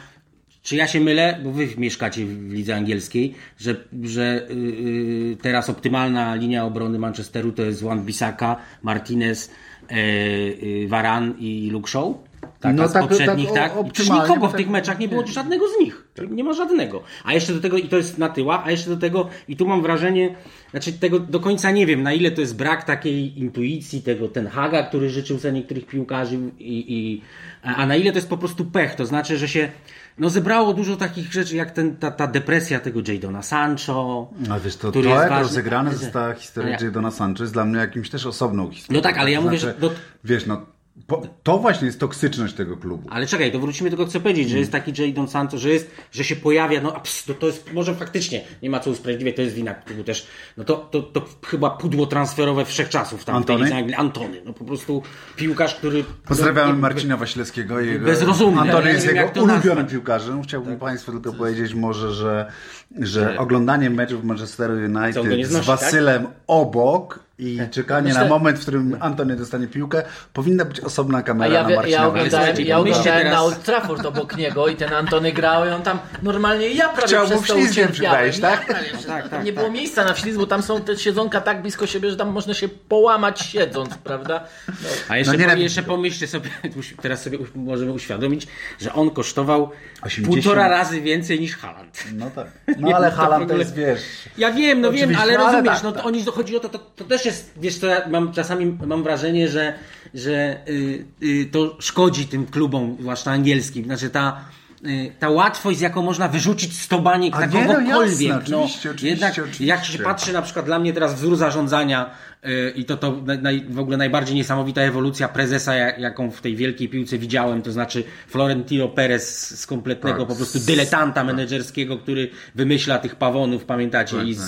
czy ja się mylę, bo wy mieszkacie w lidze angielskiej, że, że y, y, teraz optymalna linia obrony Manchesteru to jest Wan Bissaka, Martinez, y, y, Varan i Luke Shaw? taka No z tak- poprzednich, tak, tak? o- nikogo w tak- tych meczach nie było żadnego z nich. Nie ma żadnego. A jeszcze do tego, i to jest na tyła, a jeszcze do tego, i tu mam wrażenie, znaczy tego do końca nie wiem, na ile to jest brak takiej intuicji, tego ten Haga, który życzył sobie niektórych piłkarzy, i, i, a na ile to jest po prostu pech. To znaczy, że się no zebrało dużo takich rzeczy, jak ten, ta, ta depresja tego Jadona Sancho. A wiesz, to, który to jest jak ważny. rozegrane została historia ja- Jadona Sancho jest dla mnie jakimś też osobną historią. No tak, ale ja mówię, znaczy, że do- Wiesz, no, po, to właśnie jest toksyczność tego klubu. Ale czekaj, to wrócimy do tego, co chcę powiedzieć, że jest taki Jadon Sancho, że jest, że się pojawia, no a ps, to, to jest, może faktycznie, nie ma co usprawiedliwiać, to jest wina klubu też, no to, to, to chyba pudło transferowe wszechczasów tam Antony? w tej Anglii. Antony, no po prostu piłkarz, który... Pozdrawiamy no, Marcina Wasilewskiego. i Jego, Bezrozumny, Antony jest jego ulubionym piłkarzem. Chciałbym Państwu tylko powiedzieć może, że, że oglądanie meczów Manchesteru United z tak? Wasylem obok i czekanie Myślę- na moment, w którym Antony dostanie piłkę, powinna być osobna A kamera ja, na Marcina ja oglądałem, ja oglądałem na Old Trafford obok niego i ten Antony grał i on tam normalnie, ja prawie Chciał przez to ucierpiałem. przywejść, Ja tak? prawie Tak, tak, nie było miejsca na wślizg, bo tam są te siedzonka tak blisko siebie, że tam można się połamać siedząc, prawda? No. A jeszcze, No nie po, jeszcze pomyślcie sobie, teraz sobie możemy uświadomić, że on kosztował 80. półtora razy więcej niż Haaland. No tak. No ale w Haaland to jest, wiesz... Ja wiem, no wiem, ale no ale rozumiesz, tak, no to tak. oni chodzi o to, to, to też jest, wiesz co, ja mam czasami mam wrażenie, że, że y, y, to szkodzi tym klubom, zwłaszcza angielskim, znaczy ta y, ta łatwość, z jaką można wyrzucić z tobaniek A nie, no kogokolwiek. jasne, oczywiście, oczywiście, jednak oczywiście. jak się patrzy na przykład dla mnie teraz wzór zarządzania i to, to naj, w ogóle najbardziej niesamowita ewolucja prezesa, jak, jaką w tej wielkiej piłce widziałem, to znaczy Florentino Perez z kompletnego Tak, po prostu dyletanta menedżerskiego, który wymyśla tych pawonów, pamiętacie? Tak, I, tak,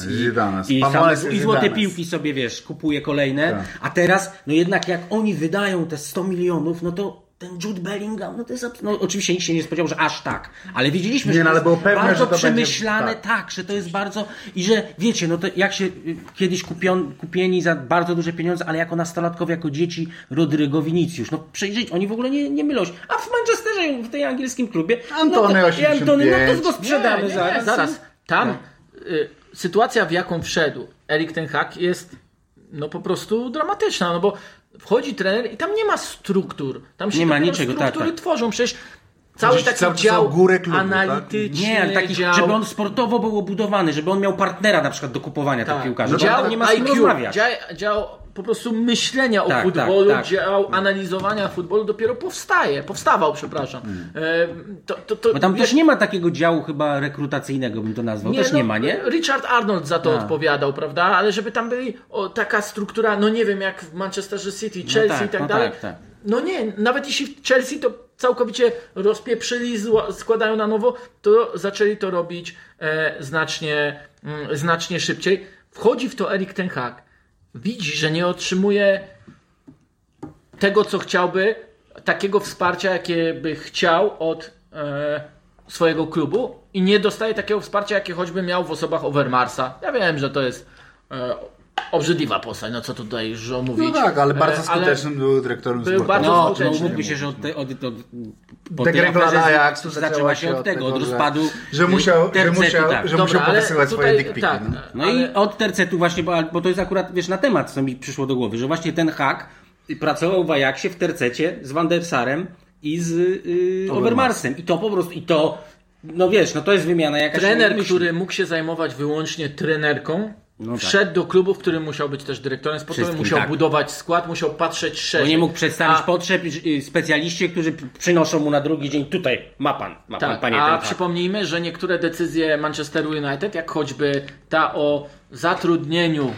z, i i, same- i złote piłki sobie, wiesz, kupuje kolejne, Tak. a teraz, no jednak jak oni wydają te 100 milionów, no to ten Jude Bellingham, no to jest, no oczywiście nikt się nie spodziewał, że aż tak, ale widzieliśmy, Nie, że no, to ale jest było pewne, bardzo że to będzie- przemyślane, tak. tak. że to jest bardzo, i że wiecie, no to jak się y, kiedyś kupion, kupieni za bardzo duże pieniądze, ale jako nastolatkowie, jako dzieci Rodrygo Vinicius, no przejrzyj, oni w ogóle nie, nie mylą się, a w Manchesterze, w tej angielskim klubie, Antony no to, Antony, no to 85. go sprzedamy Nie, nie, zaraz. nie, zaraz. Tam y, sytuacja, w jaką wszedł Erik Ten Hag jest no po prostu dramatyczna, no bo wchodzi trener i tam nie ma struktur. Tam się Nie ma niczego, tak, struktury tak. tworzą. Przecież cały Przecież taki cały dział górę klubu, tak? analityczny, Nie, ale taki, dział, żeby on sportowo był obudowany, żeby on miał partnera na przykład do kupowania tych tak, piłkarzy. dział Dział, IQ, rozmawiać. dział, dział po prostu myślenia o Tak, futbolu, tak, tak. dział analizowania futbolu dopiero powstaje, powstawał, przepraszam. E, to, to, to, Hmm. Bo tam wiesz, też nie ma takiego działu chyba rekrutacyjnego, bym to nazwał. też no, nie ma, nie? Richard Arnold za to A. odpowiadał, prawda? Ale żeby tam byli o, taka struktura, no nie wiem, jak w Manchesterze City, Chelsea tak, i tak no dalej. tak, tak. No nie, nawet jeśli w Chelsea to całkowicie rozpieprzyli, składają na nowo, to zaczęli to robić e, znacznie, mm, znacznie szybciej. Wchodzi w to Erik Ten Hag. Widzi, że nie otrzymuje tego, co chciałby, takiego wsparcia, jakie by chciał od e, swojego klubu i nie dostaje takiego wsparcia, jakie choćby miał w osobach Overmarsa. Ja wiem, że to jest e, obrzydliwa postać, no co tutaj już mówić. No tak, ale bardzo E, ale skutecznym był dyrektorem był sportowym. bardzo No, skuteczny. no się, że od, te, od, od, Ajaxu zaczęła się od tego, od że- rozpadu Że musiał, że tercetu, musiał, tak. że Dobra, musiał ale powysyłać swoje tutaj- dickpiki. tak, no. No ale- i od tercetu właśnie, bo, bo to jest akurat, wiesz, na temat, co mi przyszło do głowy, że właśnie ten hak pracował w Ajaxie w tercecie z Van der Sarem i z yy, Overmarsem. I to po prostu, i to, no wiesz, no to jest wymiana jakaś Trener, który mógł się zajmować wyłącznie trenerką, No tak. wszedł do klubu, w którym musiał być też dyrektorem sportowym, musiał tak. budować skład, musiał patrzeć Bo szerzej. nie mógł przedstawić A- potrzeb specjaliście, którzy przynoszą mu na drugi dzień tutaj, ma pan, ma pan, Tak, panie a ten przypomnijmy, że niektóre decyzje Manchesteru United, jak choćby ta o zatrudnieniu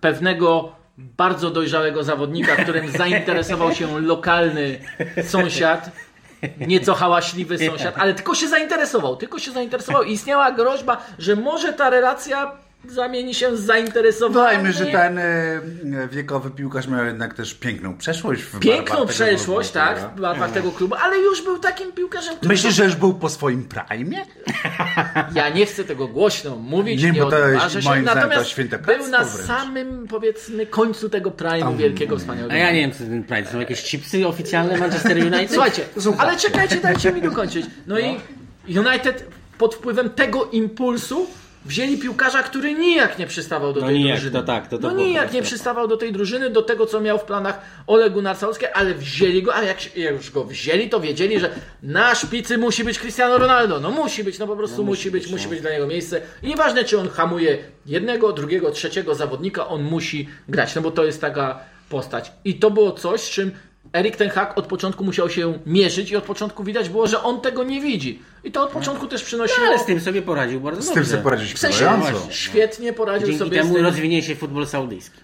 pewnego bardzo dojrzałego zawodnika, którym zainteresował się lokalny sąsiad, nieco hałaśliwy sąsiad, ale tylko się zainteresował, tylko się zainteresował i istniała groźba, że może ta relacja zamieni się z zainteresowaniem. Dodajmy, że ten e, wiekowy piłkarz miał jednak też piękną przeszłość w Piękną przeszłość, klubu, tak, w barwach tego klubu, ale już był takim piłkarzem, który Myślisz, że już był po swoim prime? Ja nie chcę tego głośno mówić, Nie, nie, bo to jest, odważę się. moim zdaniem, to Natomiast święte był na wręcz. samym, powiedzmy, końcu tego prime'u wielkiego, wspaniałego. A ja nie wiem, co ten Pride, są jakieś chipsy oficjalne Manchester United? Słuchajcie, Słuchajcie. ale czekajcie, dajcie mi dokończyć. No, i United pod wpływem tego impulsu Wzięli piłkarza, który nijak nie przystawał do No tej nijak, drużyny. to tak, to- to no nijak nie przystawał do tej drużyny, do tego, co miał w planach Ole Gunnar Solskjaer, ale wzięli go, a jak jak już go wzięli, to wiedzieli, że na szpicy musi być Cristiano Ronaldo. No musi być, no po prostu musi być, musi być dla niego miejsce. I nieważne, czy on hamuje jednego, drugiego, trzeciego zawodnika, on musi grać, no bo to jest taka postać. I to było coś, z czym Erik ten Hag od początku musiał się mierzyć i od początku widać było, że on tego nie widzi. I to od początku też przynosiło... No, ale z tym sobie poradził bardzo Z dobrze. tym sobie poradzić W sensie świetnie poradził Dzięki sobie z temu tym. rozwinie się futbol saudyjski.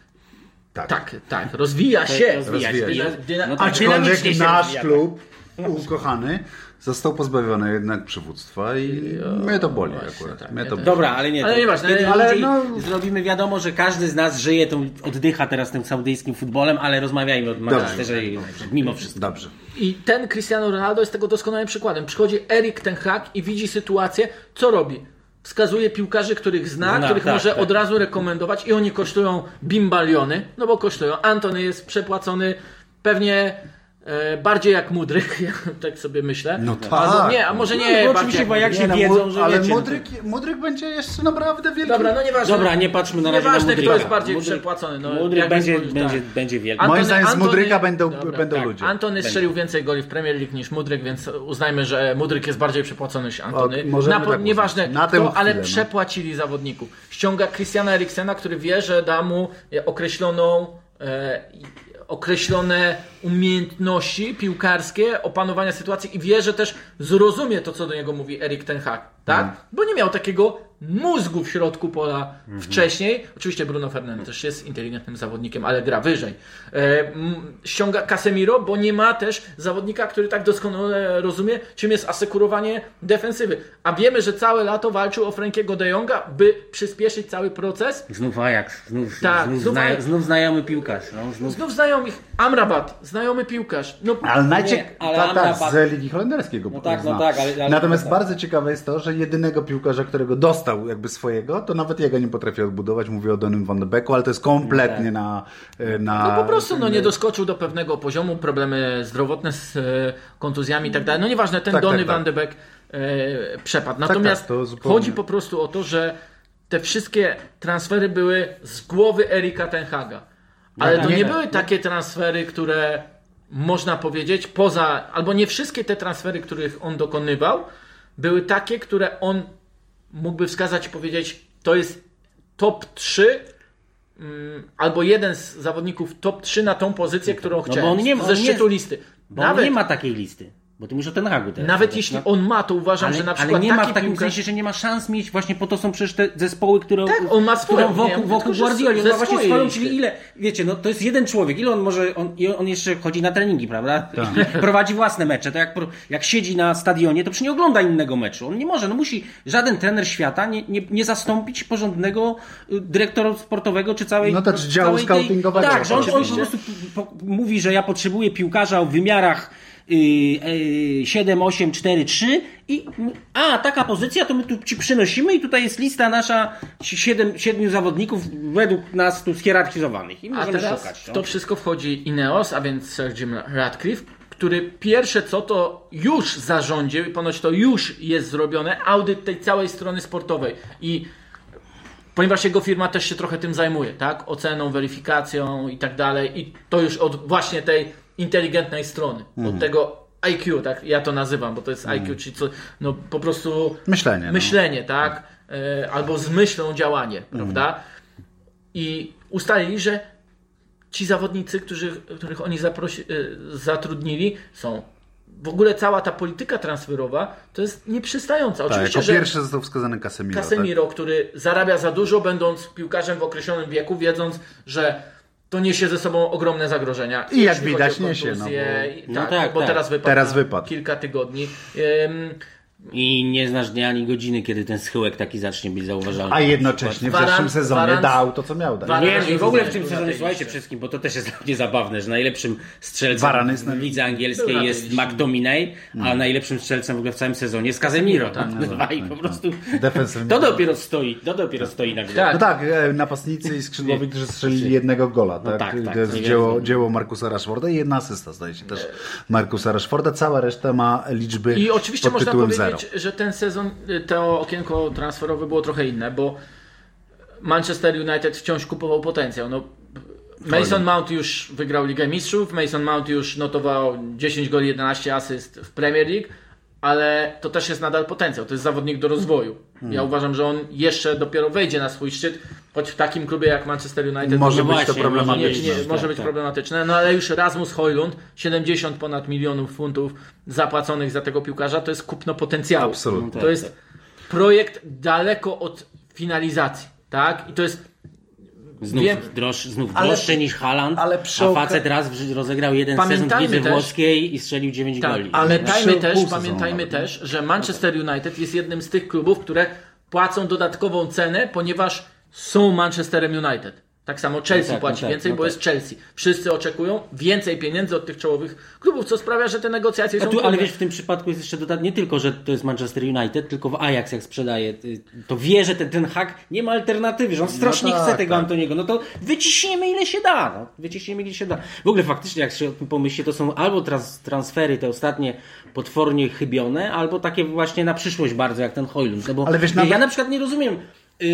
Tak, tak, rozwija się. Rozwija się. Rozwija się. Dyna- No tak, Aczkolwiek dynamicznie się nasz klub ukochany został pozbawiony jednak przywództwa i mnie to boli akurat. tak, mnie to boli. Dobra, ale nie. Ale nieważne, kiedy ale no- Zrobimy wiadomo, że każdy z nas żyje, tą, oddycha teraz tym saudyjskim futbolem, ale rozmawiajmy o Manchesterze mimo wszystko. Dobrze. I ten Cristiano Ronaldo jest tego doskonałym przykładem. Przychodzi Erik ten Hag i widzi sytuację, co robi? Wskazuje piłkarzy, których zna, Zna, których tak, może tak. od razu rekomendować i oni kosztują bimbaliony, no bo kosztują. Antony jest przepłacony pewnie bardziej jak Mudryk, ja tak sobie myślę. No tak. Albo nie, a może No, nie. bardziej oczywiście, bo jak Mudryk. się no, wiedzą, że ale wiecie, no Mudryk, Mudryk będzie jeszcze naprawdę wielki. Dobra, no nieważne. Dobra, nie patrzmy na razie na Nieważne, kto Mudryka. jest bardziej Mudryk- przepłacony. No, Mudryk będzie, będzie, tak. będzie wielki. Antony- Moim zdaniem z Antony- Mudryka będą, Dobra, będą tak. ludzie. Antony strzelił więcej goli w Premier League niż Mudryk, więc uznajmy, że Mudryk jest bardziej przepłacony niż Antony. O, Na, tak nieważne. Na kto, ale no. przepłacili zawodników. Ściąga Christiana Eriksena, który wie, że da mu e, określoną e, określone umiejętności piłkarskie, opanowania sytuacji i wie, że też zrozumie to, co do niego mówi Erik Ten Hag, tak? Mhm. Bo nie miał takiego mózgu w środku pola Mhm. wcześniej. Oczywiście Bruno Fernandes też jest inteligentnym zawodnikiem, ale gra wyżej. E, ściąga Casemiro, bo nie ma też zawodnika, który tak doskonale rozumie, czym jest asekurowanie defensywy. A wiemy, że całe lato walczył o Frankiego de Jonga, by przyspieszyć cały proces. Znów Ajax, znów, Tak, znów, znów znów znajomy piłkarz. No, znów... Znów znajomych. Amrabat, znajomy piłkarz. No, Ale najciek... Nie, ale tak, tak, Amrabat- z Ligi Holenderskiego. No tak, zna. no tak, ale- ale- Natomiast tak. bardzo ciekawe jest to, że jedynego piłkarza, którego dostał jakby swojego, to nawet jego nie potrafi odbudować. Mówię o Donym Van de Beeku, ale to jest kompletnie na, na... No po prostu no, nie doskoczył do pewnego poziomu, problemy zdrowotne z e, kontuzjami i tak dalej. No nieważne, ten Tak, Donny tak, tak. Van de Beek e, przepadł. Natomiast tak, to zupełnie- chodzi po prostu o to, że te wszystkie transfery były z głowy Erika Tenhaga. Ale tak, to nie, nie tak. były takie transfery, które można powiedzieć poza, albo nie wszystkie te transfery, których on dokonywał, były takie, które on mógłby wskazać i powiedzieć, to jest top 3 mm, albo jeden z zawodników top 3 na tą pozycję, którą. No bo on nie ma- ze on nie- szczytu listy. Bo Nawet, on nie ma takiej listy. Bo ty mówisz o Ten Hagu teraz. nawet No, jeśli no. on ma, to uważam, ale, że na ale przykład nie ma w takim piłkarz- sensie, że nie ma szans mieć, właśnie po to są przecież te zespoły, które, Tak, on ma swoją, nie, wokół, wokół że Guardioli, on ma właśnie swoją, czyli ile, wiecie, no to jest jeden człowiek, ile on może, on, i on jeszcze chodzi na treningi, prawda? Tak. Prowadzi własne mecze, to jak, jak siedzi na stadionie, to przecież nie ogląda innego meczu, on nie może, no musi, żaden trener świata nie, nie, nie zastąpić porządnego y, dyrektora sportowego, czy całej... No też działu całej tej- scoutingowego. Tak, że on, on po prostu mówi, że ja potrzebuję piłkarza o wymiarach 7, 8, 4, 3 i a, taka pozycja, to my tu ci przynosimy i tutaj jest lista nasza 7, 7 zawodników według nas tu schierarchizowanych i A teraz szukać. w no. to wszystko wchodzi Ineos, a więc Sir Jim Radcliffe, który pierwsze co to już zarządził i ponoć to już jest zrobione, audyt tej całej strony sportowej i ponieważ jego firma też się trochę tym zajmuje, tak? Oceną, weryfikacją i tak dalej i to już od właśnie tej inteligentnej strony, Mhm. od tego IQ, tak? Ja to nazywam, bo to jest IQ, czyli co, no po prostu Myślenie, no. myślenie, tak? E, albo z myślą działanie, Mhm. prawda? I ustalili, że ci zawodnicy, którzy, których oni zaprosi, y, zatrudnili, są. W ogóle cała ta polityka transferowa to jest nieprzystająca. Tak, Oczywiście, że pierwszy został wskazany Casemiro. tak? Casemiro, który zarabia za dużo, będąc piłkarzem w określonym wieku, wiedząc, że to niesie ze sobą ogromne zagrożenia. I jak widać, niesie, no bo- No tak, tak, bo tak. teraz wypadł, Teraz wypadł. kilka tygodni. I nie znasz dnia ani godziny, kiedy ten schyłek taki zacznie być zauważalny. A jednocześnie w zeszłym sezonie Varan- dał to, co miał dać. Varan- Nie, no i w ogóle w tym sezonie, słuchajcie, wszystkim, bo to też jest dla mnie zabawne, że najlepszym strzelcem Varane jest na- w lidze angielskiej jest liście. McTominay, a najlepszym strzelcem w ogóle w całym sezonie jest Casemiro. Tak, I po prostu Defensywnie. to dopiero stoi, to dopiero stoi na górze. Tak. No tak, e, napastnicy i skrzydłowi, którzy strzelili jednego gola. Tak? tak, tak, to jest dzieło, dzieło Markusa Rashforda i jedna asysta, zdaje się też Markusa Rashforda. Cała reszta ma liczby I oczywiście pod można tytułem powiedzieć, powiedzieć, że ten sezon, y, to okienko transferowe było trochę inne, bo Manchester United wciąż kupował potencjał. No, Mason Mount już wygrał Ligę Mistrzów, Mason Mount już notował 10 goli, 11 asyst w Premier League, ale to też jest nadal potencjał. To jest zawodnik do rozwoju. Hmm. Ja uważam, że on jeszcze dopiero wejdzie na swój szczyt, choć w takim klubie jak Manchester United Może to być to właśnie, nie, problematyczne. nie, może Tak, być tak. problematyczne, no ale już Rasmus Hojlund, 70 ponad milionów funtów zapłaconych za tego piłkarza, to jest kupno potencjału. Absolutnie. To jest projekt daleko od finalizacji, tak? I to jest Znów, Wiem. droż, znów Ale- droższe niż Haaland, ale przy a facet raz w- rozegrał jeden Pamiętajmy sezon w lidze włoskiej i strzelił 9 Tak, goli. ale pamiętajmy też, pamiętajmy też, że Manchester United jest jednym z tych klubów, które płacą dodatkową cenę, ponieważ są Manchesterem United. Tak samo Chelsea No tak, płaci no tak, więcej, no bo tak. jest Chelsea. Wszyscy oczekują więcej pieniędzy od tych czołowych klubów, co sprawia, że te negocjacje są tu, ale wiesz, w tym przypadku jest jeszcze dodatnie nie tylko, że to jest Manchester United, tylko w Ajax jak sprzedaje, y, to wie, że ten, ten hak nie ma alternatywy, że on strasznie tak, chce tego tak. Antoniego, no to wyciśniemy ile się da, no. wyciśniemy ile się da. W ogóle faktycznie, jak się o tym pomyśli, to są albo trans, transfery te ostatnie potwornie chybione, albo takie właśnie na przyszłość bardzo, jak ten Hojlund. No bo Ale wiesz, ja, nawet- ja na przykład nie rozumiem, y,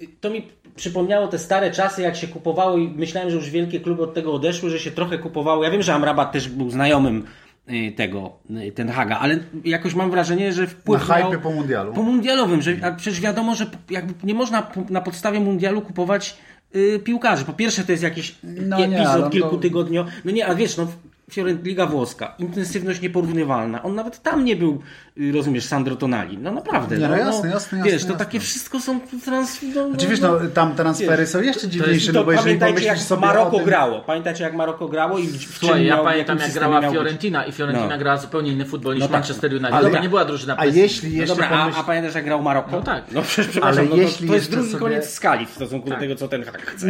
y, to mi przypomniało te stare czasy, jak się kupowało i myślałem, że już wielkie kluby od tego odeszły, że się trochę kupowało. Ja wiem, że Amrabat też był znajomym y, tego, y, ten Haga, ale jakoś mam wrażenie, że wpływ Na hypie po mundialu. Po mundialowym, że a przecież wiadomo, że jakby nie można na podstawie mundialu kupować y, piłkarzy. Po pierwsze to jest jakiś No epizod nie, kilkutygodnio. No nie, a wiesz, no Fiorent Liga Włoska, intensywność nieporównywalna. On nawet tam nie był, y, rozumiesz, Sandro Tonali. No naprawdę. Nie, no jasne, jasne, Wiesz, jasne, to jasne. takie wszystko są trans... No, Znaczy wiesz, no, tam transfery są jeszcze dziwniejsze, no bo jeżeli pamiętajcie, jak sobie Maroko tym... grało. Pamiętacie, jak Maroko grało i w, Słuchaj, czym ja miał- pamiętam jak grała? Fiorentina i Fiorentina No. grała zupełnie inny futbol niż No tak. Manchester United. Ale- to nie była drużyna A jeśli No jeszcze dobra, a, pomyśl... a pamiętasz jak grał Maroko? No tak. No przecież przepraszam, Ale no to, jeśli to jest drugi koniec skali w stosunku do tego, co ten hak chce.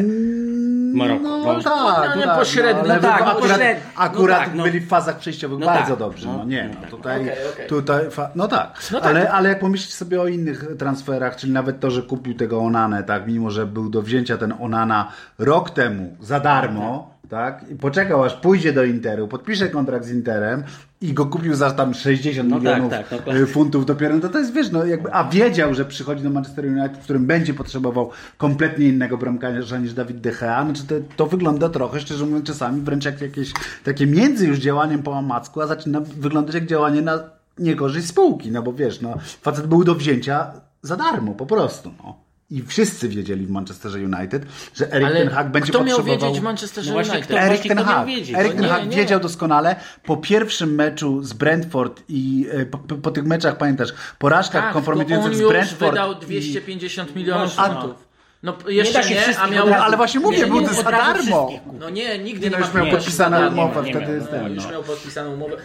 Maroko. No, No, tak, no, tak, pośrednio, no tak, no akurat, pośrednio. No akurat tak, no. byli w fazach przejściowych No bardzo tak, dobrze. No, nie, no no, tak. tutaj, Okej, okej. tutaj no tak. No tak. Ale, ale jak pomyślisz sobie o innych transferach, czyli nawet to, że kupił tego Onanę, tak, mimo że był do wzięcia ten Onana rok temu za darmo, tak, i poczekał aż pójdzie do Interu, podpisze kontrakt z Interem i go kupił za tam 60 No tak, milionów tak, y, funtów dopiero, no to to jest, wiesz, no jakby, a wiedział, że przychodzi do Manchester United, w którym będzie potrzebował kompletnie innego bramkarza niż Dawid De Gea, znaczy to, to wygląda trochę, szczerze mówiąc, czasami wręcz jak jakieś takie między już działaniem po amacku, a zaczyna wyglądać jak działanie na niekorzyść spółki, no bo wiesz, no, facet był do wzięcia za darmo, po prostu, no. I wszyscy wiedzieli w Manchesterze United, że Erik ten Hag będzie kto miał potrzebował... wiedzieć w Manchesterze No właśnie, United? kto- Erik ten miał Hag. Erik No ten nie, Hag nie. wiedział doskonale po pierwszym meczu z Brentford i e, po, po, po tych meczach, pamiętasz, porażkach Tak, kompromitujących on z już Brentford. wydał i- 250 milionów Właśnie, no. funtów. No Nie jeszcze się nie, a miał... Ale właśnie mówię, nie, był nie, to za darmo. No nie, nigdy Nie, nie, no, ma już miał podpisaną umowę, Nie wtedy miał, jest Już no. miał podpisaną umowę.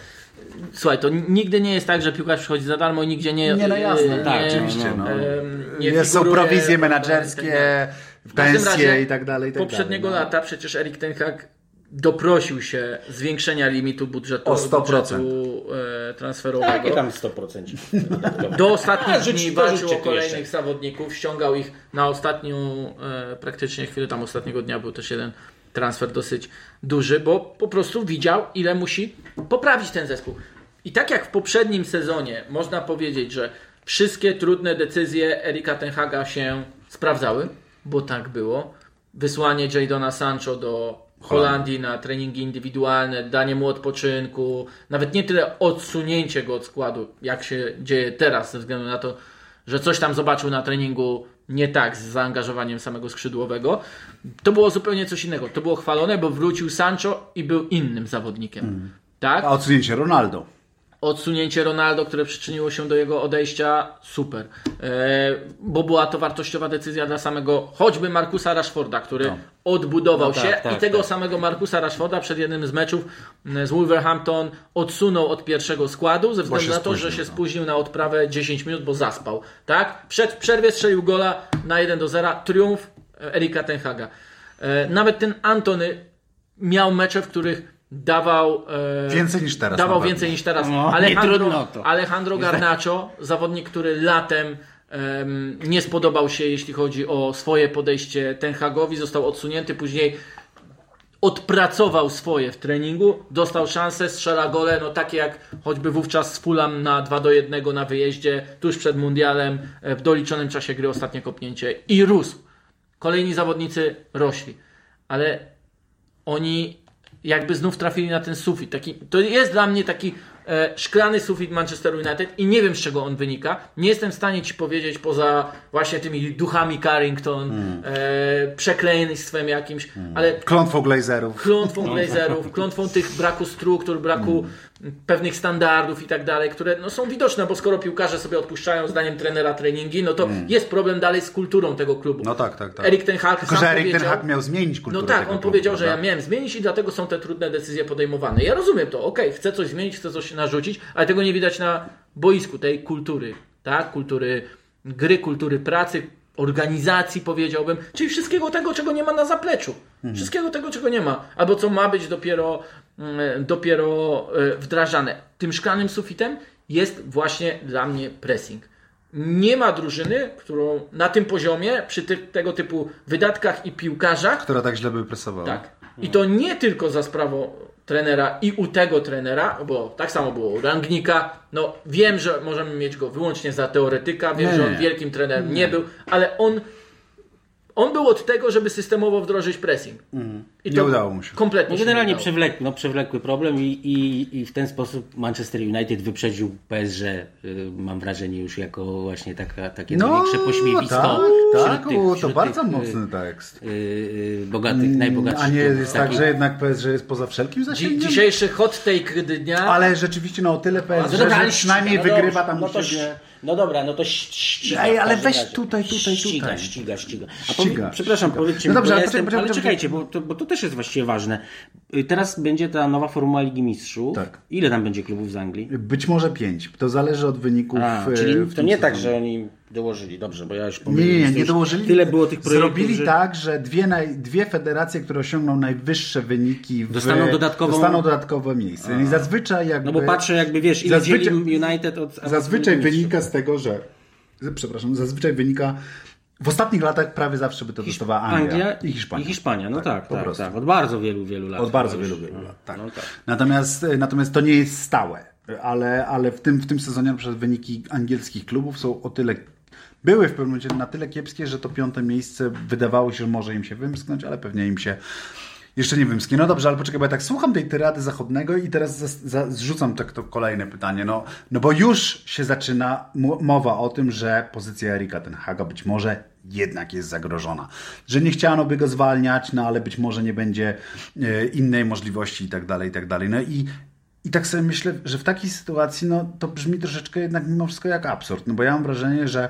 Słuchaj, to nigdy nie jest tak, że piłkarz przychodzi za darmo i nigdzie nie... Nie, no jasne, e, tak, nie- oczywiście, no. em, nie Jest, są prowizje i tak dalej. W każdym pensje i tak dalej. I tak Poprzedniego dalej, no. lata przecież Erik Ten Hag doprosił się zwiększenia limitu budżetu, O 100%. budżetu e, transferowego. Jakie tam 100%? Do ostatnich A, dni walczył o kolejnych jeszcze. zawodników, ściągał ich na ostatnią e, praktycznie chwilę, tam ostatniego dnia był też jeden transfer dosyć duży, bo po prostu widział, ile musi poprawić ten zespół. I tak jak w poprzednim sezonie można powiedzieć, że wszystkie trudne decyzje Erika Tenhaga się sprawdzały, bo tak było. Wysłanie Jadona Sancho do Holandii na treningi indywidualne, danie mu odpoczynku, nawet nie tyle odsunięcie go od składu, jak się dzieje teraz, ze względu na to, że coś tam zobaczył na treningu nie tak z zaangażowaniem samego skrzydłowego. To było zupełnie coś innego. To było chwalone, bo wrócił Sancho i był innym zawodnikiem. Tak? A odsunięcie Ronaldo. Odsunięcie Ronaldo, które przyczyniło się do jego odejścia, super. E, bo była to wartościowa decyzja dla samego, choćby Markusa Rashforda, który odbudował No tak, się tak, i tego tak. samego Markusa Rashforda przed jednym z meczów m, z Wolverhampton odsunął od pierwszego składu ze względu na to, że spóźnił, się no. spóźnił na odprawę 10 minut, bo zaspał. Tak? Przed przerwie strzelił gola na 1 do 0. Triumf e, Erika Tenhaga. E, nawet ten Antony miał mecze, w których dawał e, Więcej niż teraz Dawał więcej niż teraz. No, Alejandro. Alejandro Garnacho, zawodnik, który latem em, nie spodobał się, jeśli chodzi o swoje podejście Ten Hagowi, został odsunięty. Później odpracował swoje w treningu, dostał szansę, strzela gole, no takie jak choćby wówczas z Fulham na 2 do 1 na wyjeździe, tuż przed mundialem, e, w doliczonym czasie gry ostatnie kopnięcie i rósł. Kolejni zawodnicy rośli, ale oni jakby znów trafili na ten sufit. Taki, to jest dla mnie taki e, szklany sufit Manchester United i nie wiem z czego on wynika. Nie jestem w stanie ci powiedzieć poza właśnie tymi duchami Carrington, e, przekleństwem jakimś, ale Klątwą Glazerów. klątwą Glazerów, klątwą tych braku struktur, braku pewnych standardów i tak dalej, które no, są widoczne, bo skoro piłkarze sobie odpuszczają zdaniem trenera treningi, no to jest problem dalej z kulturą tego klubu. No tak, tak, tak. Erik Ten Hag Tylko, sam że Erik Ten Hag miał zmienić kulturę no tak, on klubu, powiedział, że ja miałem zmienić i dlatego są te trudne decyzje podejmowane. Ja rozumiem to, okej, chcę coś zmienić, chcę coś narzucić, ale tego nie widać na boisku tej kultury, tak? Kultury gry, kultury pracy, organizacji powiedziałbym, czyli wszystkiego tego, czego nie ma na zapleczu. Mhm. Wszystkiego tego, czego nie ma. Albo co ma być dopiero, mm, dopiero e, wdrażane. Tym szklanym sufitem jest właśnie dla mnie pressing. Nie ma drużyny, którą na tym poziomie, przy ty, tego typu wydatkach i piłkarzach, Która tak źle by presowała. tak. I to nie tylko za sprawą trenera i u tego trenera, bo tak samo było u Rangnika. No wiem, że możemy mieć go wyłącznie za teoretyka, wiem, Nie, że on nie. wielkim trenerem nie był, ale on on był od tego, żeby systemowo wdrożyć pressing. I. Nie udało mu się. Kompletnie No się generalnie nie udało. przewlekły, no, przewlekły problem i, i, i w ten sposób Manchester United wyprzedził PSG, y, mam wrażenie, już jako właśnie taka, takie No, największe pośmiewisko tak, wśród tak, tych- o, to wśród bardzo tych, y, mocny tekst. y, y, bogatych, najbogatszych. A nie jest tak, że jednak PSG jest poza wszelkim Dzi- zasięgiem? dzisiejszy hot take dnia. Ale rzeczywiście no o tyle PSG, No że przynajmniej no wygrywa tam no u to siebie. No dobra, no to ściga. Ej, ale weź razie. tutaj, tutaj, ściga, tutaj. Ściga, ściga. A Ściga, powie, przepraszam, ściga. powiedzcie No mi, dobrze, bo ale jestem, poczekaj, ale poczekaj. czekajcie, bo to, bo to też jest właściwie ważne. Y, Teraz będzie ta nowa formuła Ligi Mistrzów. Tak. Ile tam będzie klubów z Anglii? Być może pięć. To zależy od wyników. A, e, czyli to nie tak, sezonie. że oni dołożyli, dobrze, bo ja już pomyliłem. nie, nie, nie dołożyli. Tyle było tych projektów, Zrobili że... tak, że dwie, naj, dwie federacje, które osiągną najwyższe wyniki, w, Dostaną dodatkową- dostaną dodatkowe miejsce. I zazwyczaj jakby. No bo patrzę jakby, wiesz, ile Zazwyczaj- United od... Zazwyczaj wynika z tego, że. Przepraszam, zazwyczaj wynika. W ostatnich latach prawie zawsze by to dostawała Anglia, i Hiszpania. I Hiszpania, no tak, po tak, prostu. tak. Od bardzo wielu, wielu lat. Od bardzo wielu, wielu lat. Tak. No tak. Natomiast, e, natomiast to nie jest stałe. Ale, ale w, tym, w tym sezonie na przykład wyniki angielskich klubów są o tyle. Były w pewnym momencie na tyle kiepskie, że to piąte miejsce wydawało się, że może im się wymsknąć, ale pewnie im się jeszcze nie wymsknie. No dobrze, ale poczekaj, bo ja tak słucham tej tyrady zachodnego i teraz za, za, zrzucam tak to kolejne pytanie. No, no bo już się zaczyna mowa o tym, że pozycja Erika Ten Haga być może jednak jest zagrożona. Że nie chciano by go zwalniać, no ale być może nie będzie e, innej możliwości i tak dalej, i tak dalej. No i i tak sobie myślę, że w takiej sytuacji no, to brzmi troszeczkę jednak mimo wszystko jak absurd. No bo ja mam wrażenie, że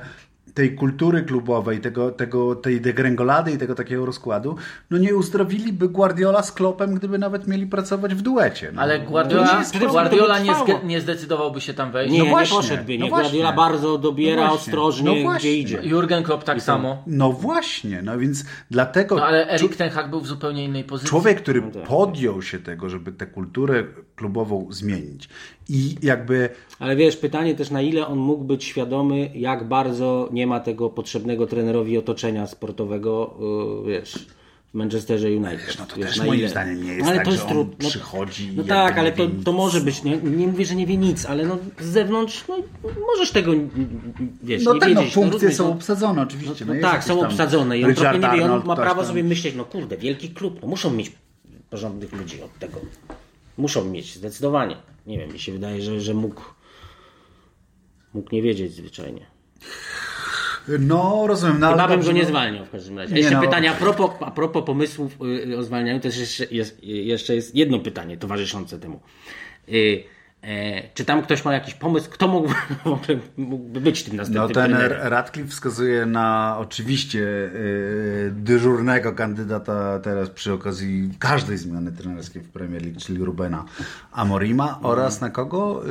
tej kultury klubowej, tego, tego, tej degrengolady i tego takiego rozkładu, no nie uzdrowiliby Guardiola z Klopem, gdyby nawet mieli pracować w duecie. No. Ale Guardiola, nie. Guardiola nie, nie zdecydowałby się tam wejść. Nie, No nie właśnie, poszedłby, no nie. właśnie. Guardiola bardzo dobiera No właśnie, ostrożnie, no gdzie idzie. Jurgen Klopp tak samo. No właśnie, no więc dlatego No ale Erik Ten Hag był w zupełnie innej pozycji. człowiek, który No tak. podjął się tego, żeby tę kulturę klubową zmienić i jakby Ale wiesz, pytanie też na ile on mógł być świadomy, jak bardzo nie ma tego potrzebnego trenerowi otoczenia sportowego, yy, wiesz, w Manchesterze United. no to wiesz, też moim ile. zdaniem nie jest No, ale tak, to że jest on trud- no, przychodzi No tak, ale to, to może być, nie, nie mówię, że nie wie nic, ale no z zewnątrz, no możesz tego, wiesz, No nie tak, no wiedzieć. funkcje rozumiesz, są no. obsadzone oczywiście. No, jest tak, są obsadzone i on Richard nie wie, on ma prawo tam. sobie myśleć, no kurde, wielki klub, no muszą mieć porządnych ludzi od tego. Muszą mieć, zdecydowanie. Nie wiem, mi się wydaje, że, że mógł, mógł nie wiedzieć zwyczajnie. No, rozumiem. No, ale Chyba bym dobrze, go nie zwalniał w każdym razie. Nie Jeszcze no. pytanie, a propos, a propos pomysłów y, o zwalnianiu, też jeszcze jest, jeszcze jest jedno pytanie towarzyszące temu. Y, e, czy tam ktoś ma jakiś pomysł, kto mógł, mógłby być tym No następnym ten trenerem? Radcliffe wskazuje na oczywiście yy, dyżurnego kandydata teraz przy okazji każdej zmiany trenerskiej w Premier League, czyli Rubena Amorima oraz na kogo